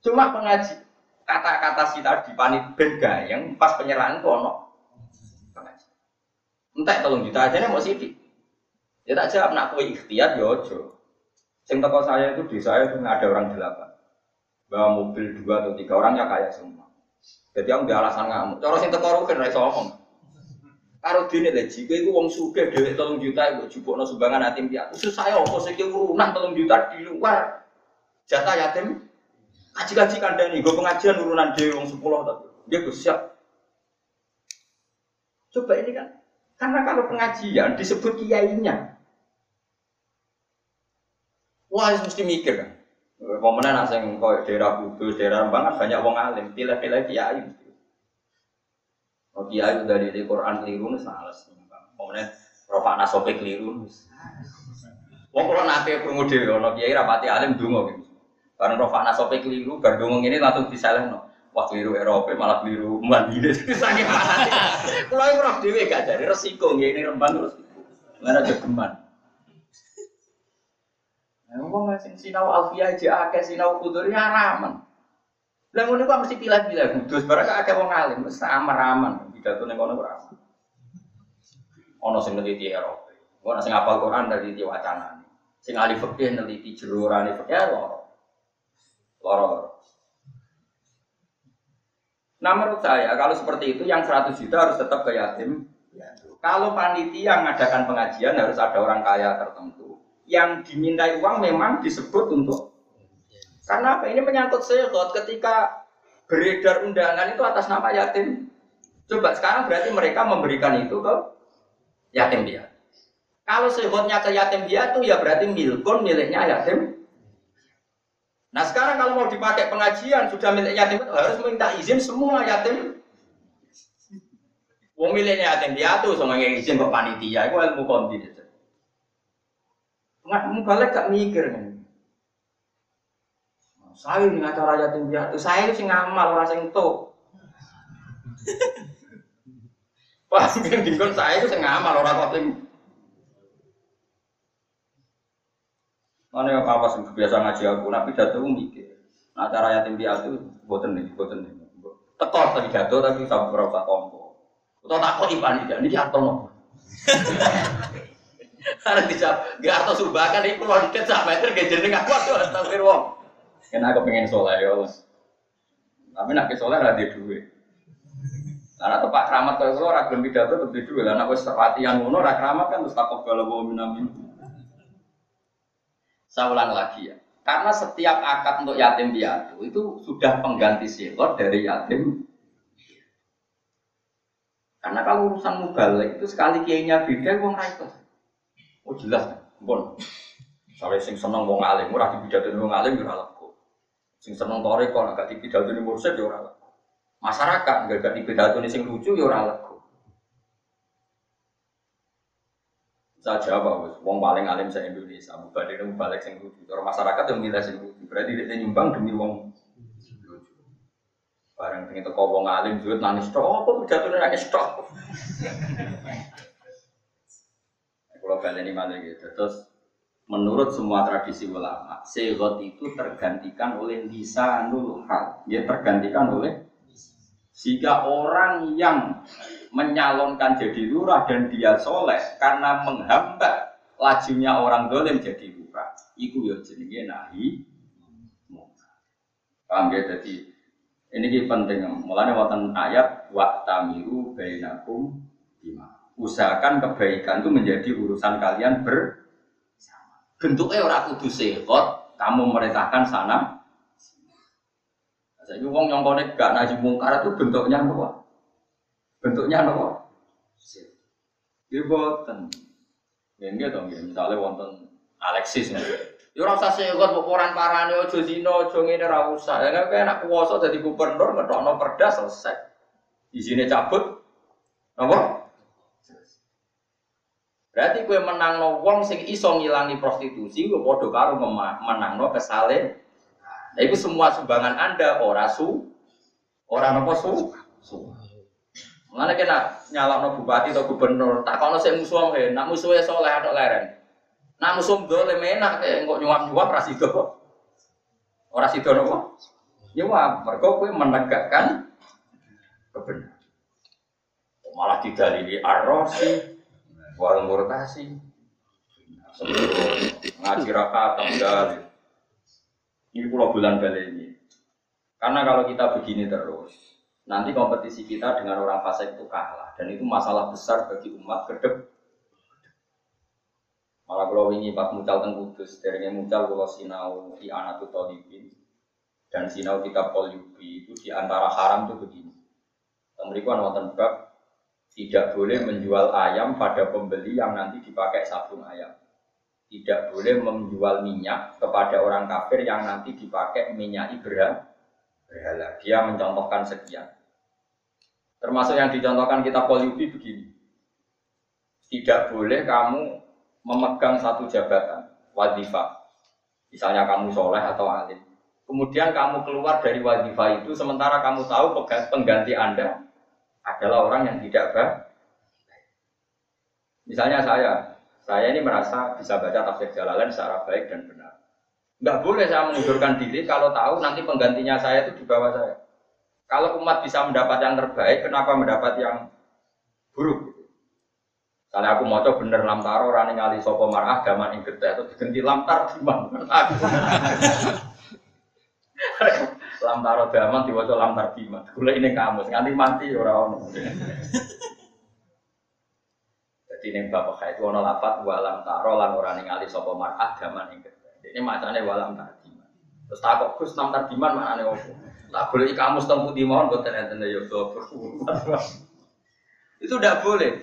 Cuma pengaji, kata-kata si tadi panit ben yang pas penyerahan itu ono entah tolong juta aja nih mau sidik ya tak jawab nak kue ikhtiar ya ojo. Sing toko saya itu di saya itu ada orang delapan. Bawa mobil dua atau tiga orangnya kaya semua. Jadi yang di alasan ngamuk. Cara sing toko rugen rai ngomong. Karo dene lho jika iku wong sugih dhewe 3 juta iku jupukno sumbangan yatim piatu. Susah ya apa sing urunan 3 juta di luar. Jatah yatim Kaji-kaji kandani, gue pengajian urunan dia wong sepuluh tapi dia gue siap. Coba ini kan Karena kalau pengajian disebut kiainya. Wah, mesti mikir kan. Pemenang nasi kau daerah Kudus, daerah kan banyak wong alim, pilih-pilih kiai. Oh kiai dari Quran keliru nih salah. Pemenang Rafa nasope keliru. Wong kalau nanti krungu dhewe ana kiai rapati alim donga gitu. Karena Rafa nasope keliru, donga ngene langsung disalehno. Wah keliru Eropa malah keliru saking panas. Kulo iki roh dhewe gak dari resiko nggih ini rembang resiko. Mana jogeman. Ngomong sing sinau alfiah aja akeh sinau kudur ya ramen. Lah ngono kok mesti pilih-pilih kudus barang akeh wong alim wis aman-aman pidato ning kono ora. Ono sing neliti Eropa. Ono sing hafal Quran dari di wacana. Sing ahli fikih neliti jelurane fikih loro. Loro. Nah menurut saya kalau seperti itu yang 100 juta harus tetap ke yatim. Kalau panitia mengadakan pengajian harus ada orang kaya tertentu yang dimintai uang memang disebut untuk karena apa? Ini menyangkut sehot ketika beredar undangan itu atas nama yatim. Coba sekarang berarti mereka memberikan itu ke yatim piatu. Kalau sehotnya ke yatim piatu ya berarti milkun miliknya yatim. Nah sekarang kalau mau dipakai pengajian sudah milik yatim harus minta izin semua yatim. Wong miliknya yatim piatu sama yang izin ke panitia itu ilmu konti. Nggak mau balik gak mikir kan. Saya ini acara yatim piatu, saya itu sing ngamal orang sing tuh. Wah, mungkin dingkon saya itu sing ngamal orang kok sing Mana yang apa sih biasa ngaji aku, tapi jatuh mikir. Nah cara yatim piatu, boten nih, boten nih. Tekor tapi jatuh tapi sampai berapa tompo. Atau tak kok ipan ini, ini atau Karena dijawab, gak atau subahkan ini deket sama meter gak jeneng aku astagfir wong. Karena aku pengen soleh ya Allah. Tapi nak ke soleh ada duit. Karena tempat keramat kalau lo ragam pidato tuh duit. Karena aku latihan ngono rak keramat kan terus takut kalau bawa minamin. Saya ulang lagi ya. Karena setiap akad untuk yatim piatu itu sudah pengganti silot dari yatim. Karena kalau urusan mubalik itu sekali kiainya beda, wong rakyat. Oh jelas, bon. Soalnya sing seneng wong alim, ora dipidatoni wong alim yo ora lego. Sing seneng tore kok agak dipidatoni mursyid yo ora lego. Masyarakat gak gak dipidatoni sing lucu yo ora lego. Saya jawab, bos. Wong paling alim se Indonesia, bukan itu balik sing lucu. Orang masyarakat yang milih sing lucu. Berarti dia nyumbang demi wong lucu. Barang pengen teko wong alim duit nangis tok, apa pidatone nangis tok. Kalau ini mana gitu. Terus menurut semua tradisi ulama, segot itu tergantikan oleh lisanul hal. Dia tergantikan oleh jika orang yang menyalonkan jadi lurah dan dia soleh karena menghambat lajunya orang dolim jadi lurah, itu ya jenenge nahi. Paham ya? Jadi ini penting. Mulanya wonten ayat wa tamiru bainakum bima usahakan kebaikan itu menjadi urusan kalian bersama. Bentuknya orang kudu sekot, kamu merintahkan sana. Saya wong yang konek gak naji mungkar itu bentuknya apa? Bentuknya apa? Dia boten. Ya enggak dong, ya. misalnya wonten Alexis ya. Ya ora usah sekot kok orang parane aja zina, aja ngene ora usah. Ya kan enak kuwasa dadi gubernur ngetokno perda selesai. Izine cabut. Apa? Berarti kue menang no wong sing iso ngilangi prostitusi, gue podo karo menang no kesale. Nah, itu semua sumbangan anda ora su, ora nopo su, su. Mana kena nyala no bupati atau gubernur, tak kono saya musuh he, nak musuhnya soleh atau leren. Nak musuh dole menak, kayak nggak nyuap nyuap rasido. Ora sido nopo? Nyuap, mereka kue menegakkan kebenaran. Malah didalili arrosi, wal murtasi ngaji rakaat dalil ini pulau bulan kali ini. Karena kalau kita begini terus nanti kompetisi kita dengan orang fasik itu kalah. Dan itu masalah besar bagi umat kedep malah kalau ini pas mucal teng kudus dari mucal kalau sinau di anak dan sinau kita polyubi itu di antara haram itu begini. Mereka nonton bab Tidak boleh menjual ayam pada pembeli yang nanti dipakai sabung ayam. Tidak boleh menjual minyak kepada orang kafir yang nanti dipakai minyak berhala. Dia mencontohkan sekian. Termasuk yang dicontohkan kita poliubi begini. Tidak boleh kamu memegang satu jabatan, wadifah. Misalnya kamu soleh atau alim. Kemudian kamu keluar dari wadifah itu, sementara kamu tahu pengganti Anda adalah orang yang tidak baik. Misalnya saya, saya ini merasa bisa baca tafsir Jalalain secara baik dan benar. Enggak boleh saya mengundurkan diri kalau tahu nanti penggantinya saya itu di bawah saya. Kalau umat bisa mendapat yang terbaik, kenapa mendapat yang buruk? Karena aku mau coba bener lamtaro rani ngali sopo marah gaman ing gede itu diganti lamtar di mana? lamtaro daman diwaca lamtar bima. Kula ini kamu nganti mati orang ono. Jadi ini bapak itu ono lapat wa lamtaro lan ora ningali sapa mar'ah daman ing Ini macane wa lamtar bima. Terus takok Gus lamtar bima maknane opo? Tak boleh kamu setengah putih mohon buat enten ya Itu tidak boleh.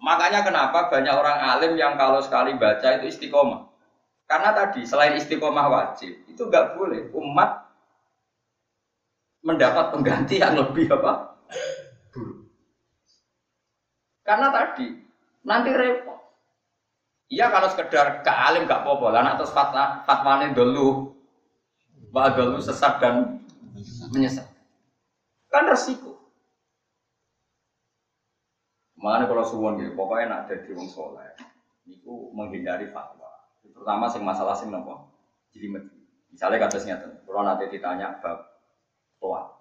Makanya kenapa banyak orang alim yang kalau sekali baca itu istiqomah. Karena tadi selain istiqomah wajib, itu nggak boleh umat mendapat pengganti yang lebih apa? Buruk. Karena tadi nanti repot. Iya kalau sekedar ke alim gak apa-apa, lah atas fatwa fatwane dulu, bahwa dulu sesat dan menyesat. Kan resiko. Mana kalau suwon gitu, pokoknya nak jadi wong soleh, itu menghindari fatwa. Terutama sing masalah sing nopo, jadi Misalnya kasusnya tuh, kalau nanti ditanya bab tawaf.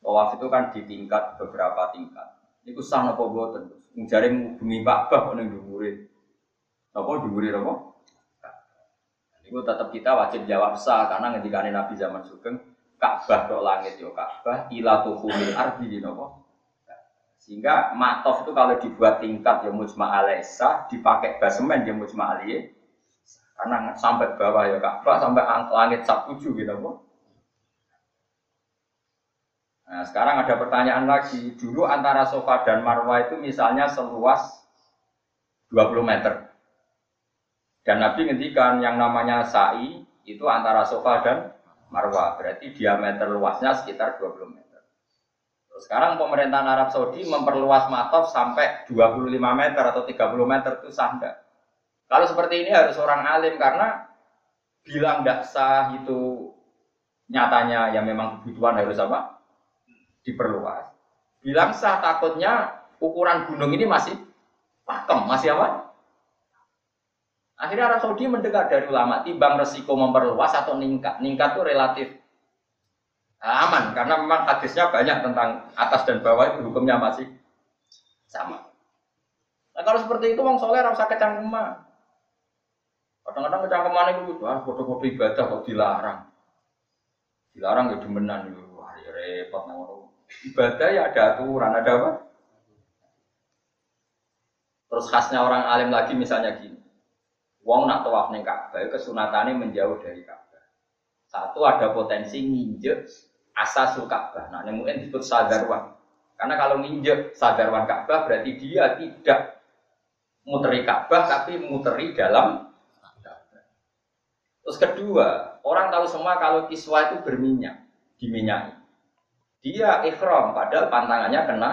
Tawaf itu kan di tingkat beberapa tingkat. Itu sah nopo boten. Mencari bumi Ka'bah kok ning dhuwure. Apa dhuwure apa? Itu tetap kita wajib jawab sah karena ngendikane Nabi zaman Sugeng Ka'bah kok langit yo Ka'bah ila tuhumil ardi napa? Sehingga matof itu kalau dibuat tingkat ya mujma alaisa, dipakai basemen ya mujma aliyah. Karena sampai bawah ya Ka'bah, sampai langit sak tujuh gitu. Nah, sekarang ada pertanyaan lagi. Dulu antara sofa dan marwah itu misalnya seluas 20 meter. Dan Nabi ngendikan yang namanya sa'i itu antara sofa dan marwah. Berarti diameter luasnya sekitar 20 meter. Sekarang pemerintahan Arab Saudi memperluas matof sampai 25 meter atau 30 meter itu sah Kalau seperti ini harus orang alim karena bilang tidak sah itu nyatanya ya memang kebutuhan harus apa? Diperluas. Bilang sah takutnya ukuran gunung ini masih pakem, masih apa? Akhirnya Arab Saudi mendengar dari ulama, timbang resiko memperluas atau ningkat. Ningkat itu relatif aman, karena memang hadisnya banyak tentang atas dan bawah itu hukumnya masih sama. Nah kalau seperti itu, wong soleh rasa kecangkeman. Kadang-kadang kecangkeman itu, wah foto-foto ibadah kok dilarang. Dilarang ya demenan, wah ya repot. Nah, Ibadah ya ada aturan, ada apa? Terus khasnya orang alim lagi misalnya gini. Wong nak tawaf ning Ka'bah kesunatane menjauh dari Ka'bah. Satu ada potensi nginjek asasul Ka'bah. Nah, ini mungkin disebut sadarwan. Karena kalau nginjek sadarwan Ka'bah berarti dia tidak muteri Ka'bah tapi muteri dalam Terus kedua, orang tahu semua kalau kiswa itu berminyak, diminyaki. Dia ikhram, padahal pantangannya kena.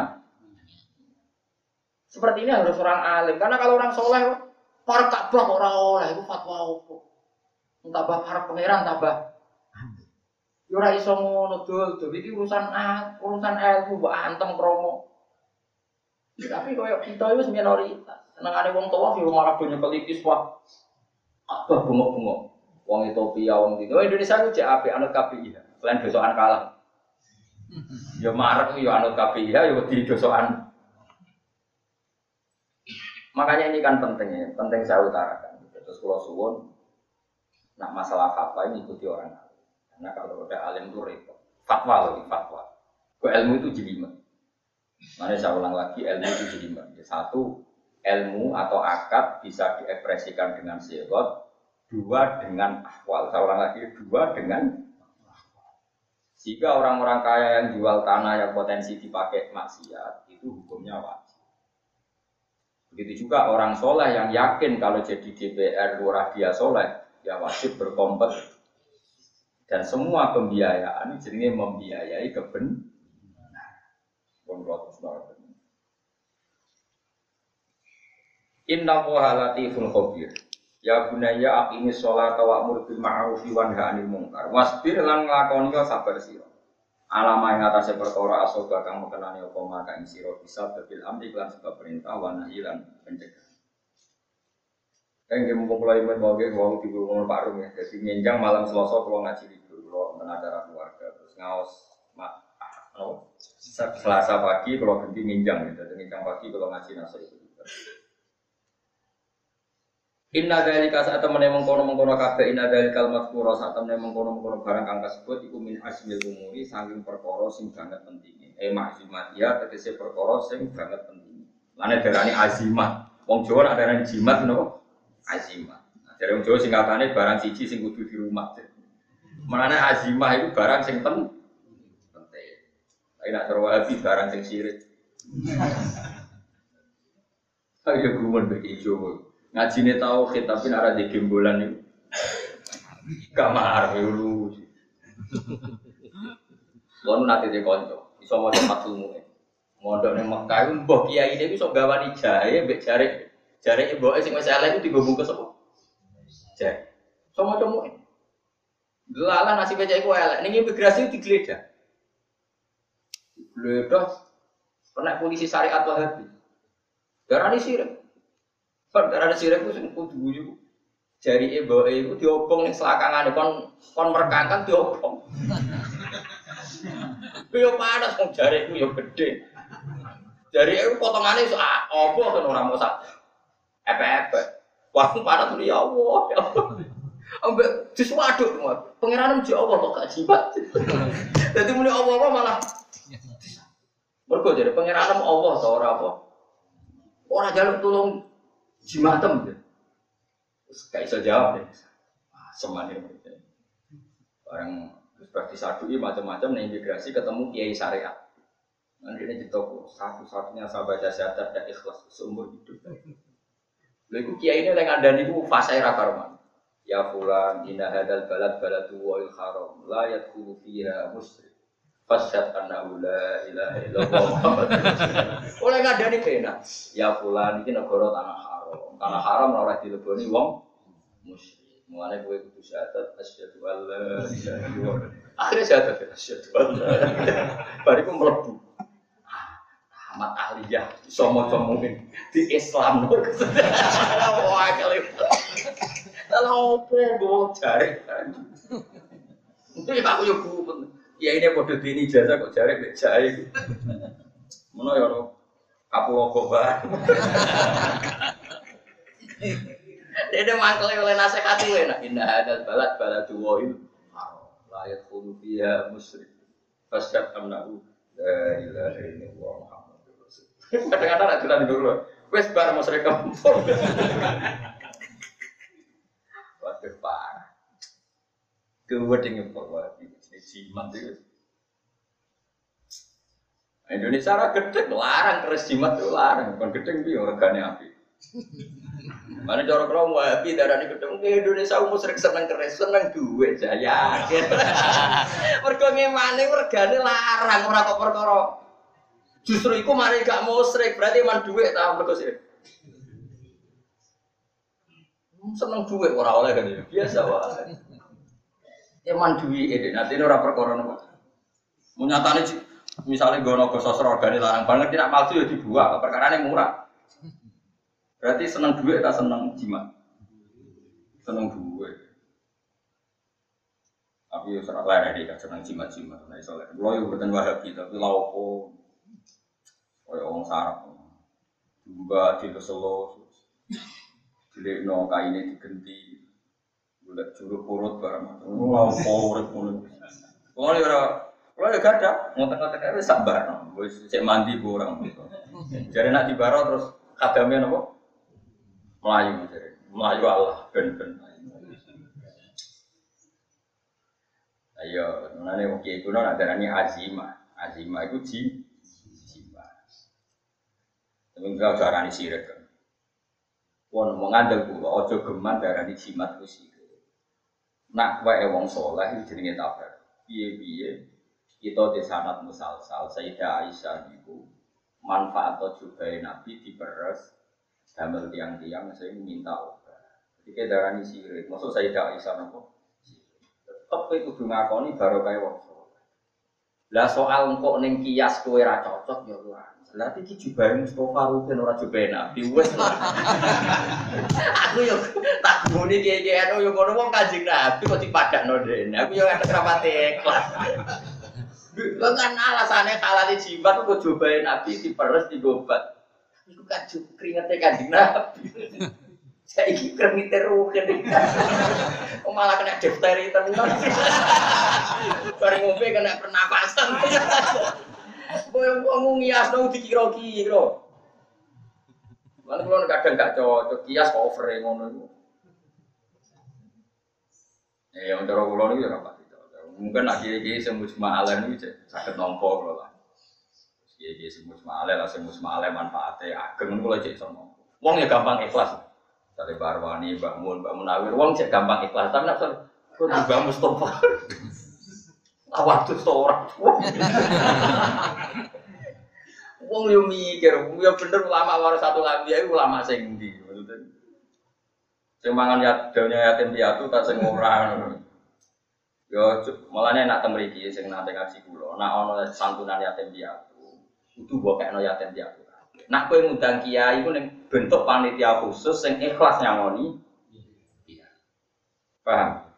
Seperti ini harus orang alim, karena kalau orang soleh, para Ka'bah orang oleh itu fatwa apa? Tambah para pangeran tambah. Yura ya iso ngono dul, iki urusan ah, urusan ilmu mbok antem kromo. Tapi koyo kita itu minoritas. Senengane wong tua yo malah banyak kelikis wah. Apa bengok-bengok. Wong Ethiopia, wong Indonesia itu cek apik anut KPI. Selain besokan kalah. Ya marek ya anut KPIH ya di dosokan. Makanya ini kan penting ya, penting saya utarakan. Terus kalau suwon, nak masalah fatwa ini ikuti orang alim. Karena kalau udah alim itu repot. Fatwa lagi fatwa. Ke ilmu itu jelimet. Mana saya ulang lagi, ilmu itu jelimet. Ya, satu, ilmu atau akad bisa diekspresikan dengan sirot. Dua dengan ahwal. Saya ulang lagi, dua dengan jika orang-orang kaya yang jual tanah yang potensi dipakai maksiat, itu hukumnya wajib. Begitu juga orang soleh yang yakin kalau jadi DPR lurah dia soleh, ya wajib berkompet. Dan semua pembiayaan jadinya membiayai keben. Inna wa latiful khabir. Ya bunaya aqimi sholat wa amur bil ma'ruf wa nahi anil munkar. Wasbir lan nglakoni sabar sira. Alama yang atasnya perkara asoba kang mengenani apa maka ing sira bisa babil amri lan sebab perintah wa nahi lan pencegah. Kan mumpung kula imen mau ge wong di rumah Pak Rum ya. Jadi nyenjang malam Selasa kula ngaji libur kula wonten acara keluarga terus ngaos mak Selasa pagi kalau ganti nyenjang gitu. Jadi nyenjang pagi kalau ngaji nasa itu. Inna dari saat temen mengkono mengkono kafe inna dari kalimat kuro saat temen mengkono mengkono barang kang kasebut iku min asmil umuri saking perkara sing banget penting. Eh maksimat ya tegese perkara sing banget penting. Lane darani azimat. Wong Jawa nak darani jimat no azimat. Nah, dari wong Jawa singkatane barang siji sing kudu di rumah. Menane azimah itu barang sing pen penting. Tapi nak cara barang sing sirik. Ayo gumun bagi Jawa. Ngaji ini tahu tapi arah di gembolan itu. Kamar dulu. Lalu nanti dia konco, tempat ilmu Mondok nih Mekah itu mbok kiai ini bisa gawani jahe, mbek jare jare ibu sing wis elek itu digabungke sapa? Jahe. Sama cemu. Lala nasi becak iku elek, ning imigrasi digeledah. Digeledah kena polisi syariat Wahabi. Darani sirik. Kan karena ada sirik itu sing kudu guyu. Jari ibu itu diopong ning selakangane kon kon merkangkan diopong. Yo panas wong jari itu yo gede. Jari itu potongannya iso apa kan ora mosak. Epe-epe. Wah, panas ya Allah, ya Allah. Ambek diswaduk semua. Pangeran mesti Allah kok gak jibat. Dadi muni Allah malah Mergo jadi pangeran Allah ora apa. Ora jaluk tulung jimatem gitu. Terus gak bisa jawab deh. Ah, semuanya gitu. Orang praktis ini macam-macam nih imigrasi ketemu kiai syariat. Nanti ini di toko satu-satunya saya baca syahadat dan ikhlas seumur hidup. Lalu kiai ini yang ada nih fase rakarman. Ya fulan inna hadal balad baladu wa il haram la yadkhulu fiha muslim. Fasyad annahu la ilaha illallah Oleh ngadani pena. Ya fulan ini negara tanah karena haram ora dileboni wong musyrik. Mulane kowe kudu syahadat asyhadu an la ilaha. Akhirnya syahadat asyhadu an la Bariku mlebu. Ahmad Aliyah iso maca mungkin di Islam. Wah, kali. Opo go jare. Iki aku. Ya ini podo dini jasa kok jare mek jae. Ngono ya kok Dia mangkel oleh nasihat itu enak. Indah ada balat balat dua itu. Layak kudu dia musyrik. Fasyad amnahu. La ilaha illallah Muhammad Kadang-kadang ada jalan dulu. Wes bar musyrik kampung. Waduh parah. Kewe dengan bahwa ini jimat itu. Indonesia ra gedeng larang keris jimat larang, bukan gedeng piye regane api. Mana cara kalau mau happy darah di ketemu ke Indonesia umur sering seneng keres seneng duit jaya. Mereka ngemane regane larang ora kok perkara. Justru iku mari gak mau sering berarti man duit ta mereka sih. Seneng duit ora oleh kan ya biasa wae. Eman duit ini nanti ora perkara nopo. Menyatane misalnya gono gosok regane larang banget tidak palsu ya dibuat perkara ini murah. Berarti senang duit tak senang jimat? Senang duit. Tapi ya serak deh, kan senang jimat-jimat. Nah, soalnya lo yang berten wahabi, tapi laupo, kayak orang sarap, juga di selo, di no kainnya digenti, bulat curug purut barang laupo urip pun. Kalau ya kalau ya gak ada, ngotak-ngotak aja sabar, gue cek mandi kurang. Jadi nak di baro terus kadamnya nopo, Melayu jadi Melayu Allah ben ben. Ayo, nane wong kiai kuno nak darani azimah. Azimah itu ji jiwa. Tapi enggak darani sirik kan. Wong mau ngandel kula aja geman darani jimat ku Nak wae wong saleh jenenge tabar. Piye-piye kita di sanat musalsal Sayyidah Aisyah niku manfaat atau juga Nabi diperes damel tiang-tiang saya minta obat. Jadi darani sirik. Maksud Sayyidah Aisyah nopo? Tetep kudu ngakoni baru kayak wong. Lah soal kok ning kias ra cocok ya ora. Lah iki jubahe Mustofa Ruben ora jubahe Nabi wis Aku yo tak guni kiye-kiye anu yo ngono wong Kanjeng Nabi kok dipadakno dene. Aku yo ngerti rapate ikhlas. Lha kan alasane halale jimat kok jubahe Nabi diperes digobat. Iku kan keringete Kanjeng Nabi. Saiki kremite ruhen. Kok malah kena difteri tenan. Bareng ngombe kena pernapasan. Kowe wong ngias dong dikira-kira. Lan kula kadang gak cocok kias kok over ngono iku. Eh yang cara kula niku ya Mungkin nak kiai-kiai sing musma'alan niku saged nampa kula lah. Kiai-kiai sing musma'alan lah sing musma'alan manfaate ageng kula cek nampa. Wong ya gampang ikhlas. Dari Barwani, bangun, bangun Munawir, wong cek gampang ikhlas. Tapi nak kok Mbak Mustafa. Awaduh to ora. Wong yo mikir, yo bener ulama waris satu lagi ya ulama sing ndi. Sing mangan ya daunnya yatim piatu tak sing ora. Yo malane nak temriki sing nate ngaji kula, nak ana santunan yatim piatu, kudu mbok kekno yatim piatu. Nak kowe ngundang kiai ning bentuk panitia khusus sing ikhlas nyangoni. Iya. Paham?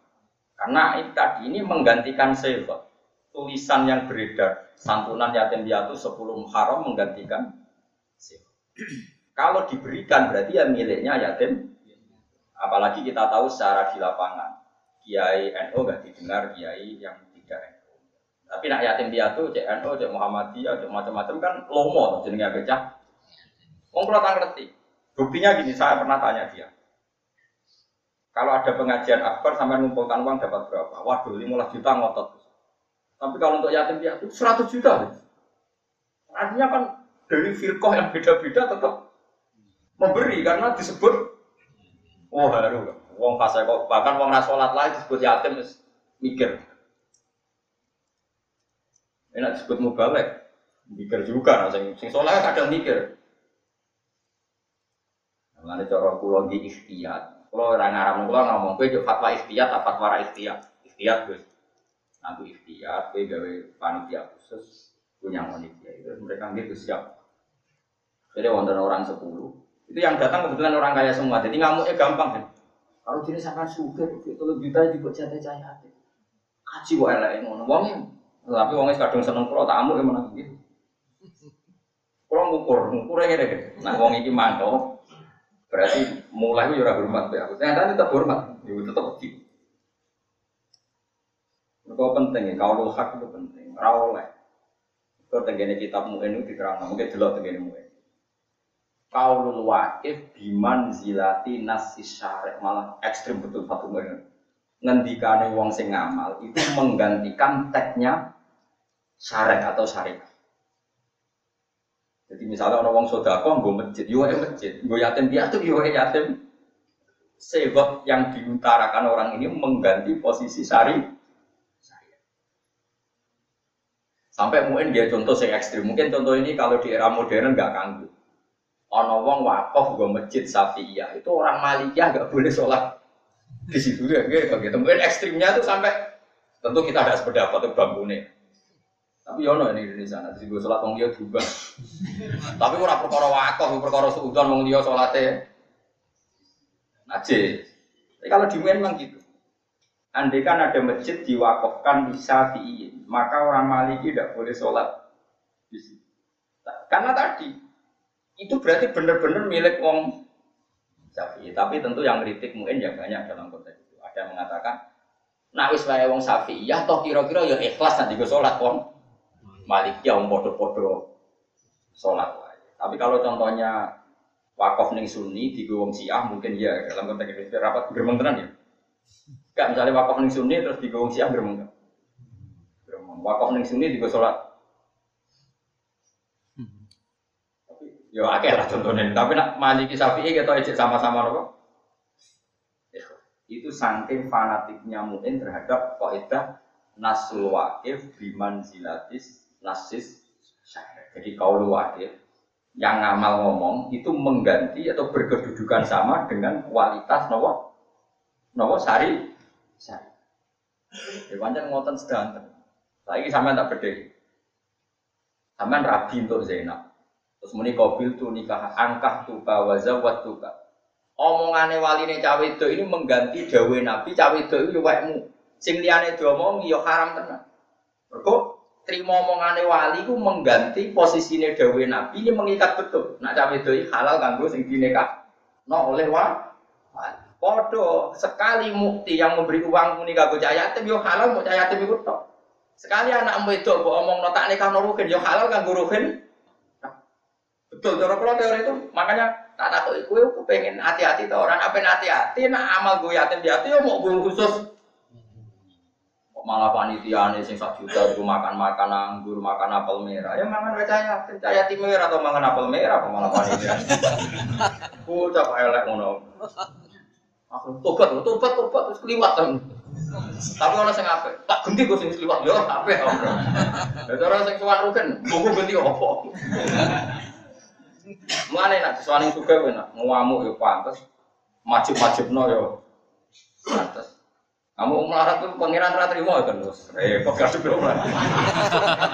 Karena ini tadi ini menggantikan sifat tulisan yang beredar santunan yatim piatu sepuluh haram menggantikan Kalau diberikan berarti ya miliknya yatim. Apalagi kita tahu secara di lapangan Kiai NU nggak didengar Kiai yang tidak. Tapi nak yatim piatu NU, cek Muhammadiyah, cek macam-macam kan lomo jenenge becah. Wong kula ngerti. Buktinya gini, saya pernah tanya dia. Kalau ada pengajian akbar sampai ngumpulkan uang dapat berapa? Waduh, 15 juta ngotot. Tapi kalau untuk yatim piatu 100 juta. Artinya kan dari firqah yang beda-beda tetap memberi karena disebut oh haru wong fase kok bahkan wong rasolat lain disebut yatim mikir enak disebut mubalek mikir juga nah, sing sing soleh kadang mikir. Mengenai cara kulo di ikhtiyat, kulo orang ngaram kulo ngomong, gue fatwa ikhtiyat, apa fatwa ikhtiyat, ikhtiyat gue aku ikhtiar, gue gawe panitia khusus punya panitia itu mereka gitu siap. Jadi wonten orang sepuluh itu yang datang kebetulan orang kaya semua, jadi ngamuknya gampang kan. Kalau jenis sampai suka, itu lebih baik dibuat jatah cahaya. Hati. Kaji wae lah ngono. Wongnya, tapi wongnya kadang seneng kalau tamu yang mana gitu. Kalau ngukur, ngukurnya gini, nah wong ini mantau, berarti mulai itu ya hormat ya. Ternyata tetap hormat, ya tetap gitu. Mereka penting ya, kalau hak itu penting. Rawoleh. Kau tenggine kitab mu'in itu diterang, mungkin jelas tenggine mu'in. Kaulul wakif biman zilati nasi syarek malah ekstrim betul satu. Ngendikane wong sing ngamal itu menggantikan teksnya syarek atau syariat. Jadi misalnya orang wong sodako gue masjid, yo masjid, gue yatim piatu, yo yatim. Sebab yang diutarakan orang ini mengganti posisi syari Sampai mungkin dia contoh yang ekstrim. Mungkin contoh ini kalau di era modern nggak kanggu. Ono wong wakaf gue masjid Safiyah itu orang Malikiyah nggak boleh sholat di situ ya gitu. Mungkin ekstrimnya tuh sampai tentu kita ada sependapat tuh bangunnya. Tapi yono ini di Indonesia nanti gue sholat wong dia juga. Tapi orang perkara wakaf, perkara suudon wong dia sholatnya. Najis. Tapi kalau di memang gitu. Andai kan ada masjid diwakafkan di Syafi'i, maka orang Maliki tidak boleh sholat situ. Karena tadi itu berarti benar-benar milik wong Syafi'i. Tapi tentu yang kritik mungkin ya banyak dalam konteks itu. Ada yang mengatakan, nah wis wong Syafi'i, ya toh kira-kira ya ikhlas nanti gue sholat wong Maliki ya wong podo-podo sholat. Tapi kalau contohnya wakaf ning Sunni di wong Syiah mungkin ya dalam konteks itu rapat bermenteran ya. Gak misalnya wakaf ning sunni terus di gowong siang geremeng. Geremeng. Wakaf ning sunni di sholat. Tapi Ya akeh lah contohnya. Tapi nak Maliki Syafi'i kita ejek sama-sama nopo. Itu saking fanatiknya Mu'in terhadap kaidah nasul wakif biman zilatis nasis. Jadi kaulu wakif yang ngamal ngomong itu mengganti atau berkedudukan sama dengan kualitas nopo nopo sari sari. Ya pancen ngoten sedanten. Saiki sampean tak bedhe. Sampean rabi untuk Zainab. Terus muni kobil tu nikah angkah tuka wazawat tuka. Omongane waline cawe itu ini mengganti dawe Nabi cawe itu itu wekmu. Sing liyane diomongi ya haram tenan. Mergo terima omongane wali ku mengganti posisine dawe Nabi ini mengikat betul. Nak cawe itu halal kanggo sing dinikah. No oleh wa Podo sekali mukti yang memberi uang muni kanggo cah yatim yo halal mau cah yatim iku tok. Sekali anak wedok mbok omong no tak nikah no ruhin yo halal kanggo ruhin. Betul cara kula teori itu makanya tak takut aku pengen hati-hati to orang apa hati-hati nak amal gue yatim piatu yo mau gue khusus. Malah panitia nih sing sak juta itu makan-makan anggur, makan apel merah. Ya mangan cah yatim merah atau mangan apel merah kok malah panitia. Bocah elek ngono. Aku tobat, tobat, tobat terus keliwat kan. Tapi orang sing apik, tak ganti gue sing keliwat yo apik. Ya cara sing suwan rugen, buku ganti opo. Mulane nak suwaning juga kowe nak ngamuk yo pantes. Majib-majibno yo pantes. Kamu melarat tuh pangeran ra trimo kan terus. Repot kadhe ora.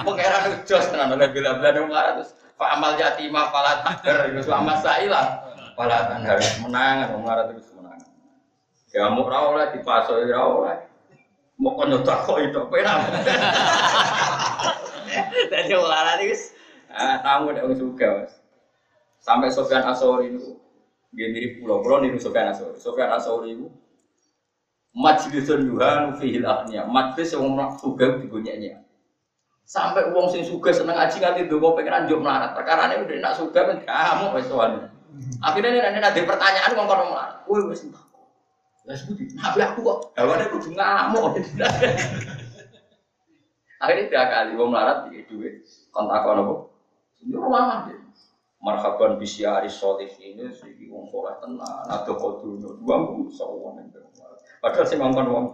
Pangeran jos tenan oleh bila-bila melarat terus Pak amal yatimah pala takder itu amal sailah. Pala tanhar menang melarat itu menang. Ya mau ra oleh dipaso ya oleh. Mau kono takok itu penak. Dadi melarat itu ah tamu nek wong suka Mas. Sampai Sofyan Asori itu dia mirip pulau pulau niru Sofyan Asori. Sofyan Asori itu majlisun yuhanu fihil akhnya majlis yang orang suga digunyanya sampai uang sing suga seneng aji nganti dulu pengen anjuk melarat. Perkara ini udah nak suga kan kamu wes akhirnya ini nanti pertanyaan ngomong kono melarat. Woi wes entah Lah sebuti, tapi aku kok. Hawane kudu ngamuk. Akhirnya tiga kali wong melarat di duit kontak kono kok. Ini rumah deh marhaban bisyari ini sih wong soleh tenan. Ada koduno dua minggu sawon padahal sih ngomong wong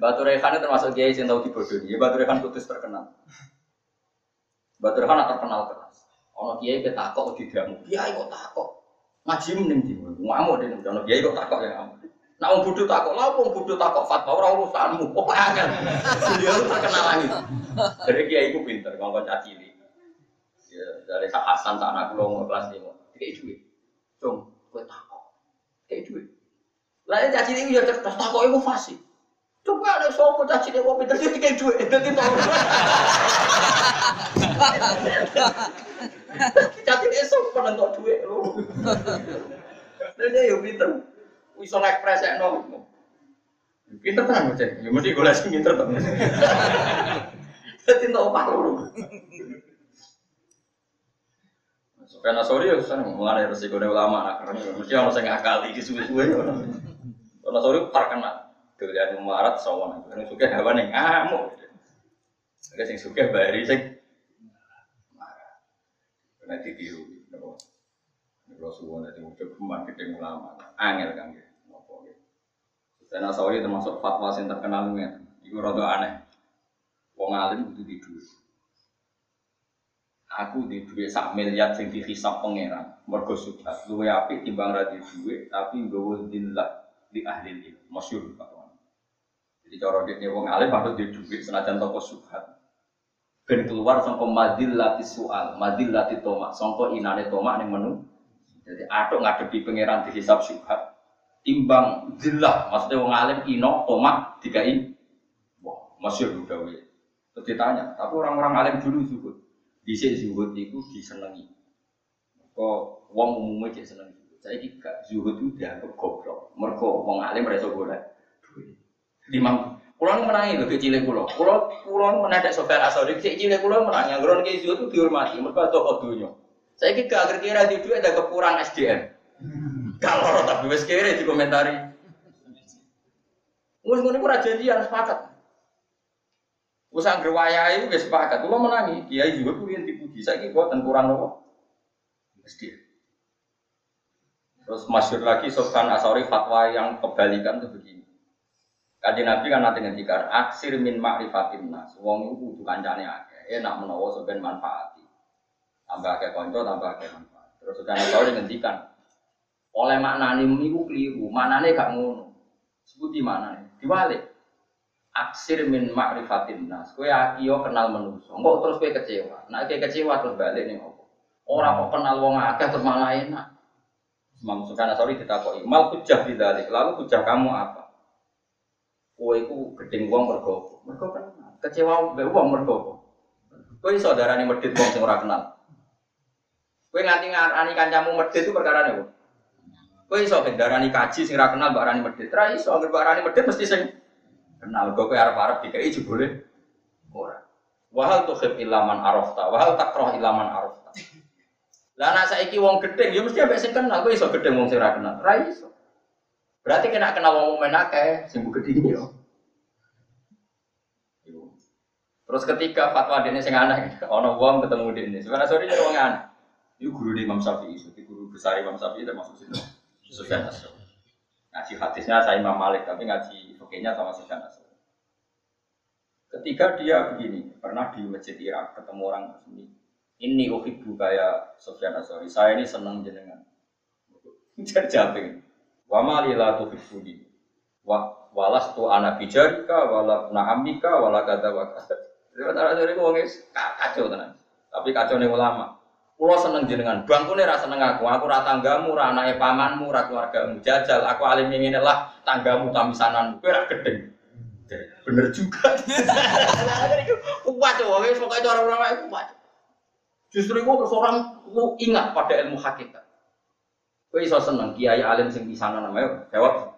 Batu Rehan itu termasuk kiai yang tahu dibodohi. Ya Batu Rehan putus terkenal. Batu Rehan terkenal keras. Ono kiai ketakok di damu. Kiai kok takok. Ngaji mending di ngamuk deh. Ono kiai kok takok yang ngamuk. Nah, wong bodoh takok, lah wong bodoh takok fatwa ora urusanmu. Kok angel. Dia terkenal lagi. Jadi kiai ku pinter, ngomong caci Ya, dari Sak Hasan sak kelas lima. Kayak duit. Cung, kowe takok. Kayak duit. Lah caci ini ya cerdas takok iku fasih. Coba ada sopo caci ini kopi terus kayak duit. Dadi tau. Caci ini sopo nentok duit lho. Dia yo pinter. Iso ngekpres ya no. Pinter tenan bocah. Ya mesti golek sing pinter. Dadi entuk opah lho. Karena sorry ya sana mengenai resiko ulama nak karena mesti orang saya ngakali di suwe-suwe. Karena sorry terkenal. Dilihat marat sawan. Karena suka hewan yang ngamuk. Ada yang suka bari sing marah. Karena ditiru. Kalau suwon itu udah kembang gede ulama. Angel kan gitu. Dan Asawi termasuk fatwa yang terkenal nih. Itu rada aneh. Wong alim itu di duit aku di duit sak miliar sing dihisap pangeran. Mergo subhat luwe apik timbang ra tapi nggawa dillah di ahli ini. Masyhur kawan jadi cara dia wong alim patut di duit senajan toko subhat. Ben keluar sangka madil lati soal madil lati tomak. Sangka inane tomak ning menu. Jadi atuk ngadepi pangeran dihisap subhat. Timbang dillah maksudnya wong alim ino tomak dikai. Wah masyhur udah Terus ditanya, tapi orang-orang alim dulu juga bisa zuhud itu disenangi. Kok wong umumnya cek seneng. Saya gak zuhud itu dianggap goblok. Mereka wong alim golek duit. Limang Kulo menangi lho kecil kulo. Kulo kulo menadak sofer asal di kecil kulo menangi. Yang kayak zuhud itu dihormati. Mereka tuh dunia. Saya kira kira di duit ada kekurangan SDM. Kalau tapi wes kira di komentari. Mus ngono ora janjian sepakat. Wes anggere wayahe wis sepakat, kula menangi. Kiai juga kuwi yang dipuji. Saiki boten kurang nopo? Mesti. Terus masyur lagi Sofyan Asori fatwa yang kebalikan itu begini. Kaji Nabi kan nanti ngendikan aksir min ma'rifatin nas. Wong itu kudu kancane akeh. Enak menawa sampean manfaati. Tambah akeh kanca, tambah akeh manfaat. Terus Sofyan Asori ngendikan oleh maknane niku keliru. Maknane gak ngono. Sebuti maknane. Diwalik aksir min ma'rifatin nas. Kowe akiyo kenal manusa. Engko terus kowe kecewa. Nek kowe kecewa terus balik ning opo? Ora kok kenal wong akeh terus malah enak. Imam Sufyan sorry ditakoki, "Mal hujjah bidzalik?" Lalu hujjah kamu apa? Kowe iku gedeng wong mergo Mergo kan kecewa mbek wong mergo? Kowe iso darani medhit wong sing ora kenal. Kowe nganti ngarani kancamu medhit itu perkara apa? Kowe iso darani kaji sing ora kenal mbak arani medhit. Ra iso anggere mbak arani medhit mesti sing Kenal gue Arab Arab dikai juga boleh. Ora. Wahal tuh khif ilaman arafta, wahal takroh ilaman arafta. Lah anak saiki wong gedeng, ya mesti ambek sing kenal, gue iso gedeng wong sing ora kenal. Ra iso. Berarti kena kenal wong men akeh sing gedeng yo. Terus ketika fatwa dene sing aneh, ana wong ketemu dene. Sebenarnya sore jadi wong aneh. Itu guru di Imam Syafi'i, itu guru besar Imam Syafi'i termasuk situ. Sufyan Ngaji hadisnya saya Imam Malik, tapi ngaji fakihnya sama Sufyan Asri. Ketika dia begini, pernah di masjid Irak ketemu orang ini, ini uhibbu kaya Sufyan Asri. Saya ini senang jenengan. Jadi Wa malila tuhibbuni. Wa walas tu anak bijarika, wala naamika, wala kata wa. Sebentar dari gue kacau tenan. Tapi kacau nih ulama. Kulo seneng jenengan, bangkune rasa seneng aku. Aku ora tanggamu, ora anake pamanmu, ora keluargamu. Jajal, aku alim ini lah tanggamu tamisananmu. Kowe ora gedeng. Bener juga. Kuat tuh, wis pokoke cara ulama itu kuat. Justru itu terus orang lu ingat pada ilmu hakikat. Kowe iso seneng kiai alim sing pisanan namanya jawab.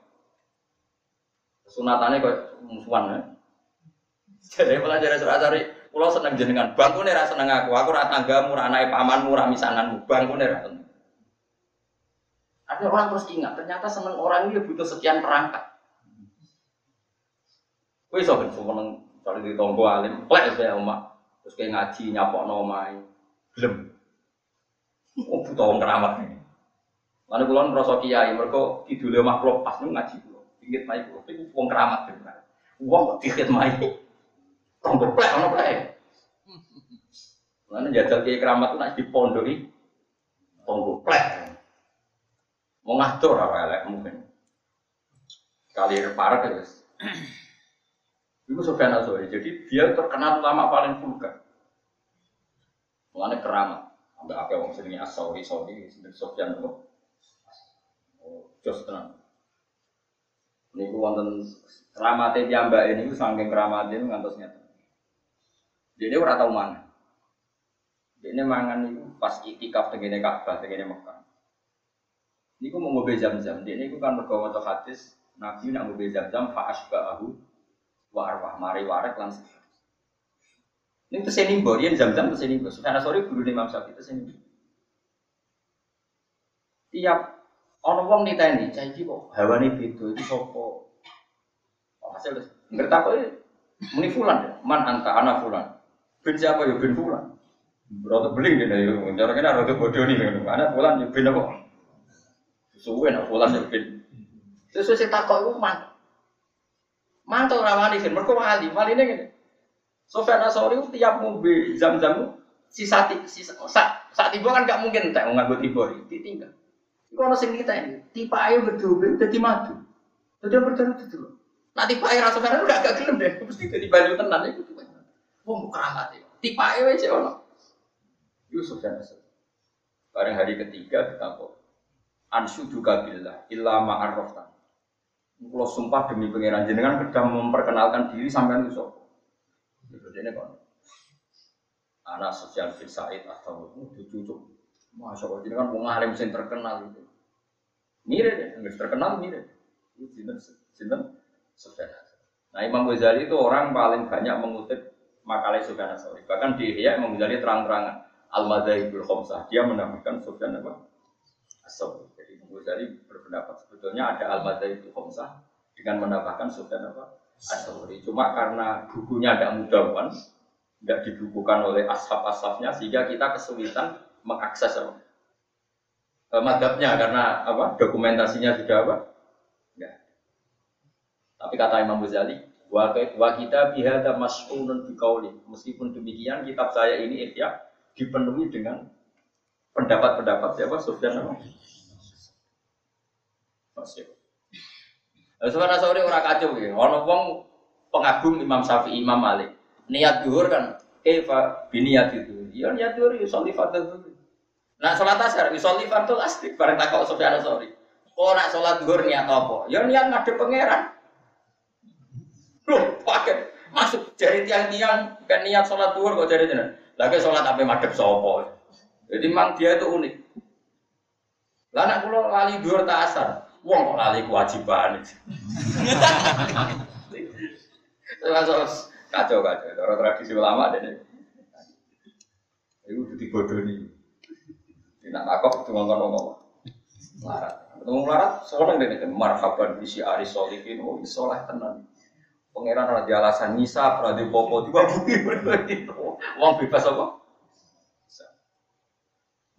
Sunatannya kok musuhan ya. Jadi pelajaran surat cari Kulo seneng jenengan, bangkune ra seneng aku. Aku ra tanggamu, ra anake pamanmu, ra misananmu. Bangkune ra seneng. Ada orang terus ingat, ternyata seneng orang ini butuh sekian perangkat. Iso ben seneng cari di tonggo alim, plek saya omak. Terus kayak ngaji nyapokno omahe. Gelem. Oh, butuh wong keramat ini. Lalu kulon merasa kiai, mereka kidule makhluk pas ngaji kulo. Ingat mai kulo, itu wong keramat benar. Wong dikit mai. Tonggo plek, ono plek. Mana jajal kiai keramat nak dipondoki tonggo plek. Mau ngatur apa elek mungkin. Kali parah ya guys. Itu Sofyan Azori. Jadi dia terkenal ulama paling vulgar. Mulanya keramat. Sampai apa orang sini Asauri, Sauri, sendiri Sofyan itu. Oh, jos tenang. Ini wonten keramatnya jamba ini, saking keramatnya ngantos nyata. Jadi ora tau mangan. Ini mangan itu pas itikaf tegene Ka'bah tegene Mekah. Niku mau ngobe jam-jam. Dia niku kan mergo maca hadis Nabi nak ngobe jam-jam fa asba'ahu wa arwah mari warek lan Ini teseni mbok, dia jam-jam teseni mbok. Karena sore guru Imam Syafi'i teseni. Tiap ana wong niteni, cah iki kok hawane beda iki sapa? Hasil ngerti apa muni fulan, man anta ana fulan. Bin siapa ya bin Fulan. Berarti beling dia ya. Cara kena rada bodoh nih. Anak Fulan ya bin apa? Suwe nak Fulan ya bin. Sesuai saya takut itu man. Mantul rawani kan. Mereka wali. Wali ini gini. Sofyan Asori itu tiap mobil jam-jam si sati si saat saat tiba kan gak mungkin tak mau nganggo tiba ditinggal. Iku ono sing kita ini tipe ayo berdua jadi madu. Jadi berjalan itu loh. Nah tipe air rasa kan udah gak gelem deh. Mesti jadi baju tenan itu. Wong keramat ya. Tipe ae wae ono. Yusuf dan Nasr. Bareng hari ketiga ditakok. Ansyuduka billah illa ma'arraftan. Kalau sumpah demi pangeran jenengan sudah memperkenalkan diri sampai itu sapa. Ini kon. Anak sosial bin Said atau cucu Masya Allah, jadi kan mau ngalim terkenal itu. Mirip deh, nggak terkenal mirip. Itu sinten sinten Nah Imam Ghazali itu orang paling banyak mengutip makalah Sufyan Asori. Bahkan di Ihya mengenali terang-terangan al madzhabul khamsah. Dia menambahkan Sufyan apa? Asori. Jadi Imam Ghazali berpendapat sebetulnya ada al madzhabul khamsah dengan menambahkan Sufyan apa? Asori. Cuma karena bukunya tidak kan, tidak dibukukan oleh ashab-ashabnya sehingga kita kesulitan mengakses apa? E, madhabnya karena apa? Dokumentasinya sudah apa? Ya. Tapi kata Imam Ghazali, wa, kita bihada mas'ulun bikauli. Meskipun demikian, kitab saya ini ya dipenuhi dengan pendapat-pendapat siapa? Sufyan apa? Masih. Sebenarnya sore orang kacau ya. Orang wong pengagum Imam Syafi'i, Imam Malik niat duhur kan Eva biniat itu ya niat duhur ya sholli fardhu nah sholat asar ya sholli fardhu asli bareng takok Sofyan sorry oh nak sholat duhur niat apa ya niat ngadep pangeran pakai masuk jari tiang-tiang kan niat sholat duhur kok jari jeneng lagi sholat apa madep sopo jadi memang dia itu unik lah nak pulau lali duhur tak asar wong kok lali kewajiban Terus Kacau kacau. Orang tradisi ulama deh. Itu jadi bodoh nih. Tidak takut itu ngomong ngomong. Larat. Ketemu larat, deh nih. Marhaban bisi aris solihin. Oh, isolah tenan. Pangeran ada alasan nisa, ada popo, tiba bumi Uang bebas apa?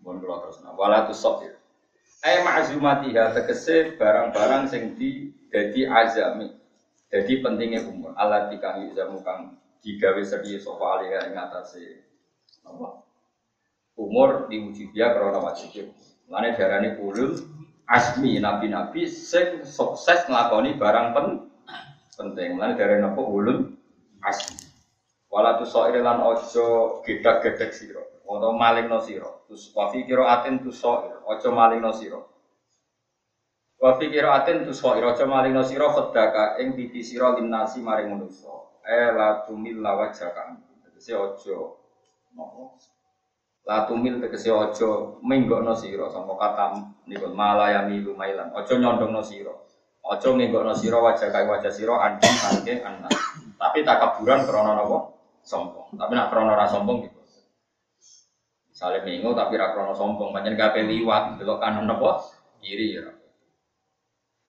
Mohon kalau terus wala tu sok ya. Eh ma'zumatiha tegese barang-barang sing di jadi azami jadi pentingnya umur. Allah dikang jamu kang digawe serius sofa alih yang ngatasi apa? Umur diuji dia karena wajib. Mana darani ulul asmi nabi-nabi sing sukses ngelakoni barang pen penting. Mana darani apa ulul asmi. Wala tu soire lan ojo gedak-gedek siro. Atau maling no siro. Terus wafi kiro atin tu soire. Ojo maling no siro. Wa fi qiraatin tuswa iraja maling sira khadaka ing titi sira linnasi maring manusa. Eh la tumil la wajaka. Tegese aja nopo. La tumil tegese aja menggokno sira sangka kata niku malaya milu mailan. Aja nyondongno sira. Aja menggokno sira wajaka wajah sira andi sangke anak. Tapi takaburan krana napa? Sombong. Tapi nak krana ora sombong gitu. Misalnya minggu tapi rakrono sombong, banyak gak liwat, belok kanan apa? Kiri ya.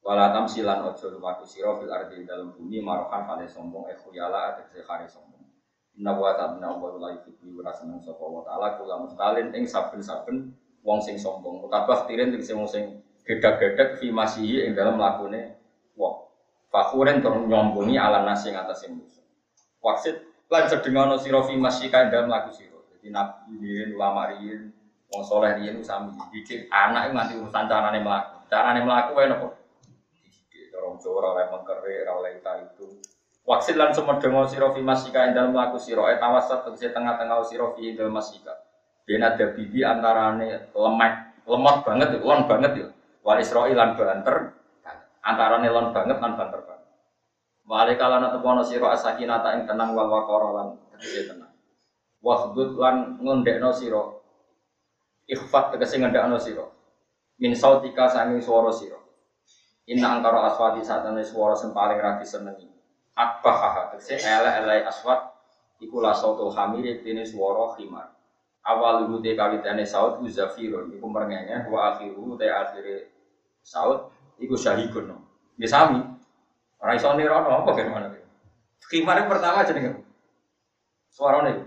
Wala silan ojo lumaku siro fil ardi dalam bumi marokan kale sombong eh khuyala atek kare sombong. Inna wa ta'ala wa la yuhibbu wa seneng sapa wa ta'ala kula mustalin ing saben-saben wong sing sombong. Tabah tirin sing wong sing gedak-gedak fi masihi ing dalam lakune wong. Fakhuren tur nyombongi ala nasi ing atas musuh. Waksit lan sedengono sira fi masih ing dalam laku sira. Jadi nabi riyin ulama riyin wong soleh riyin sami didik anak urusan carane mlaku. Carane mlaku wae napa? Orang Jawa oleh mengkeri, oleh itu. Waksil lan semedongo siro fi masika ing dalem laku siro et awasat tegese tengah-tengah siro fi dalem masika. Ben ada bibi antarane lemah, lemot banget, lon banget ya. Wal Israil lan banter, antarane lon banget lan banter banget. Wale kalana tepono siro asakinata ing tenang wal waqara lan tegese tenang. Wahdud lan ngondekno siro. Ikhfat tegese ngendakno siro. Min sautika sanging swara siro. Inna angkara aswati saat ini suara yang paling rati senengi. Akbah haha, tegese ele ele aswat iku la sautul hamir ini suara khimar. Awal rute kawitane saut ku zafirun iku merengenge wa akhiru te akhire saut iku syahikun. Nggih sami. Ora iso nirono apa gimana iki. Khimar yang pertama jenenge. Suarane.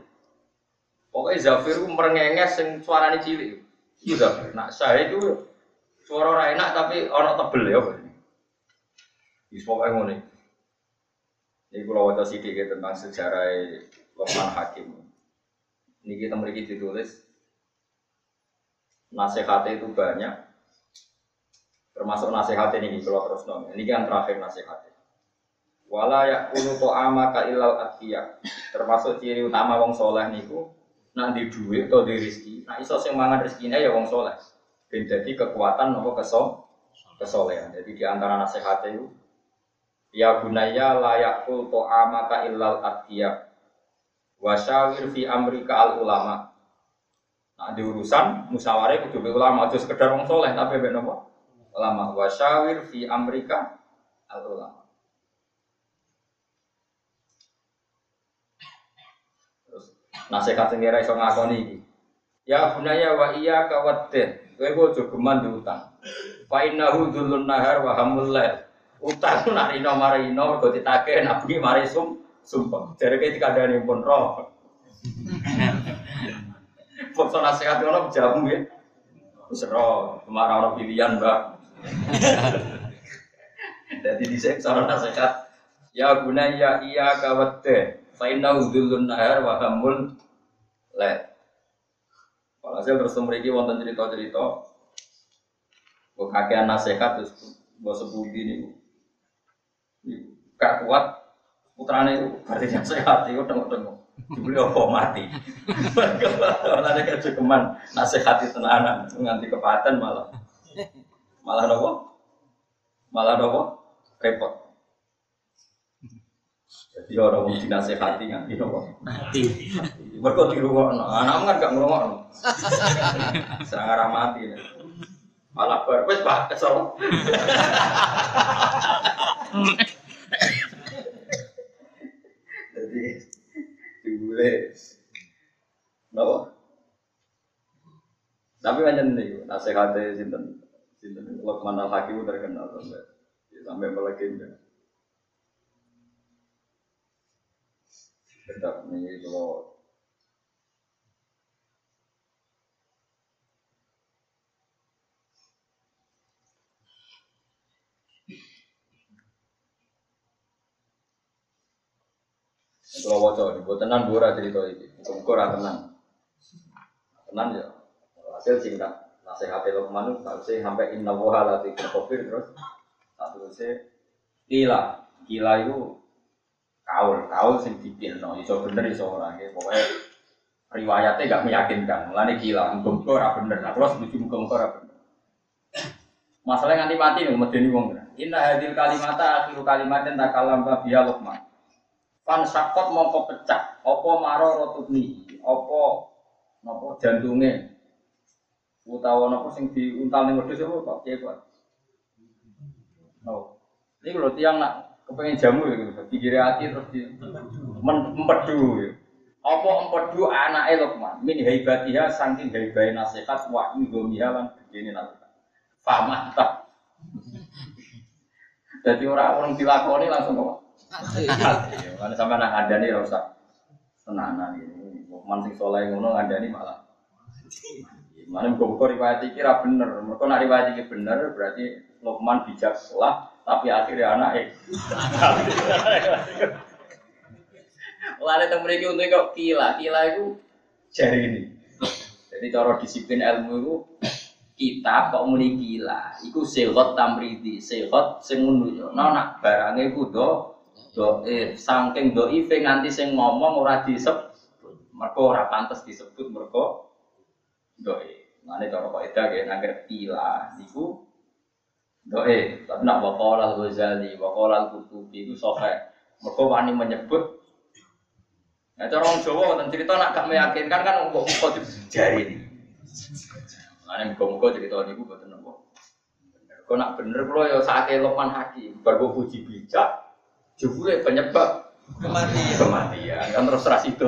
Pokoknya zafir ku merengenge sing suarane cilik. Iku zafir. Nah, saya itu suara ora enak tapi ana tebel ya. Wis pokoke ngene. Ini kalau wajah sedikit tentang sejarah Lokman Hakim. Ini kita memiliki ditulis nasihatnya itu banyak. Termasuk nasihat ini kalau terus nong. Ini kan terakhir nasihatnya. Wala yakunu to'ama ka ilal atiyah. Termasuk ciri utama wong soleh niku nak di duit atau di rezeki. Nah iso sing mangan rezekinya ya wong soleh. Jadi kekuatan nopo kesol kesolehan. Jadi di antara nasihatnya itu Ya bunaya layakul to'amaka illal atiyah Wasyawir fi amrika al ulama Nah di urusan musyawarah juga ulama Itu sekedar orang soleh tapi benar apa? Ulama Wasyawir fi amrika al ulama Terus nasihat sendiri iso ngakoni iki Ya bunaya wa iya kawatin Kowe kok jogeman diutang Fa innahu dzulun nahar wa hamul lail Utang narino marino mergo ditagih nabi mari sum sumpah. Jare iki dikandani pun roh. Foto nasihat ngono jamu ya. Wis ke mana ono pilihan, Mbak. Jadi di sektor nasihat Ya gunaya iya kawate fa inna dzillun nahar wa hamul le. Walhasil terus mriki wonten cerita-cerita kakean nasihat terus mbok sepundi niku. Gak kuat putrane itu berarti sehat itu tengok-tengok. Dibeli apa mati. Ora ada kecukupan nasihati tenanan nganti kepaten malah. Malah nopo? Malah nopo? Repot. Jadi orang mau dinasehati nganti nopo. Mati. Mereka di rumah, anak kan gak ngurungok. Saya ngarah mati. ya. Malah bar, wes pak kesel. Jadi dibule, nopo. Tapi kan nih, nasihatnya sinten Lokman Al Hakim terkenal sampai sampai melegenda. Tetap ini kalau kalau wajah buat tenang dua cerita ini, muka tenang, tenang ya. Hasil singkat, nasihat Luqman tak usah sampai inna woha lati kafir terus, tak terusnya gila, gila itu kaul, kaul sing dipilno, iso bener iso ora nggih. Pokoke riwayatnya gak meyakinkan. Mulane gila, muga-muga ora bener. Nah, terus setuju muga-muga ora bener. Masalahnya nganti mati nih, medeni wong. Inna hadil kalimata akhiru kalimatin takalam biya Luqman. Pan sakot mongko pecah, apa maro rotubni, apa napa jantunge. Utawa napa sing diuntal ning wedhus apa kok piye kok. Oh. Ini kalau tiang nak kepengen jamu ya gitu, pikir hati terus di empedu ya. Apa empedu anake Luqman min haibatiha saking haibai nasihat wa indomiha lan begini nasihat. Fama tak. Jadi orang orang dilakoni langsung kok. Karena sampai nak ada nih rusak tenanan ini. Luqman sing soleh ngono ngandani malah. Mana muka riwayat iki ra bener. Mereka nak riwayat iki bener berarti Luqman bijak sekolah tapi akhirnya anak eh. Lalu teng mriki untuk kok kila, kila itu jari ini. Jadi cara disiplin ilmu itu kitab kok muni gila, iku sehat tamridi, sehat sing menunjuk. Nah nak barangnya iku do do eh saking do ife nganti sing ngomong ora disebut, mereka ora pantas disebut mereka do eh. Mana cara kok itu kayak nangger gila, iku doe tapi nak wakal al ghazali wakal al kutubi itu sohe mereka wani menyebut. Nah cara orang jawa tentang cerita nak gak meyakinkan kan untuk muka jari ini. Mana muka muka cerita ini gue betul nopo kau nak bener kalau ya saat Lokman Hakim. Baru puji bijak jebule penyebab Kematian. kematian. Kan terus ras itu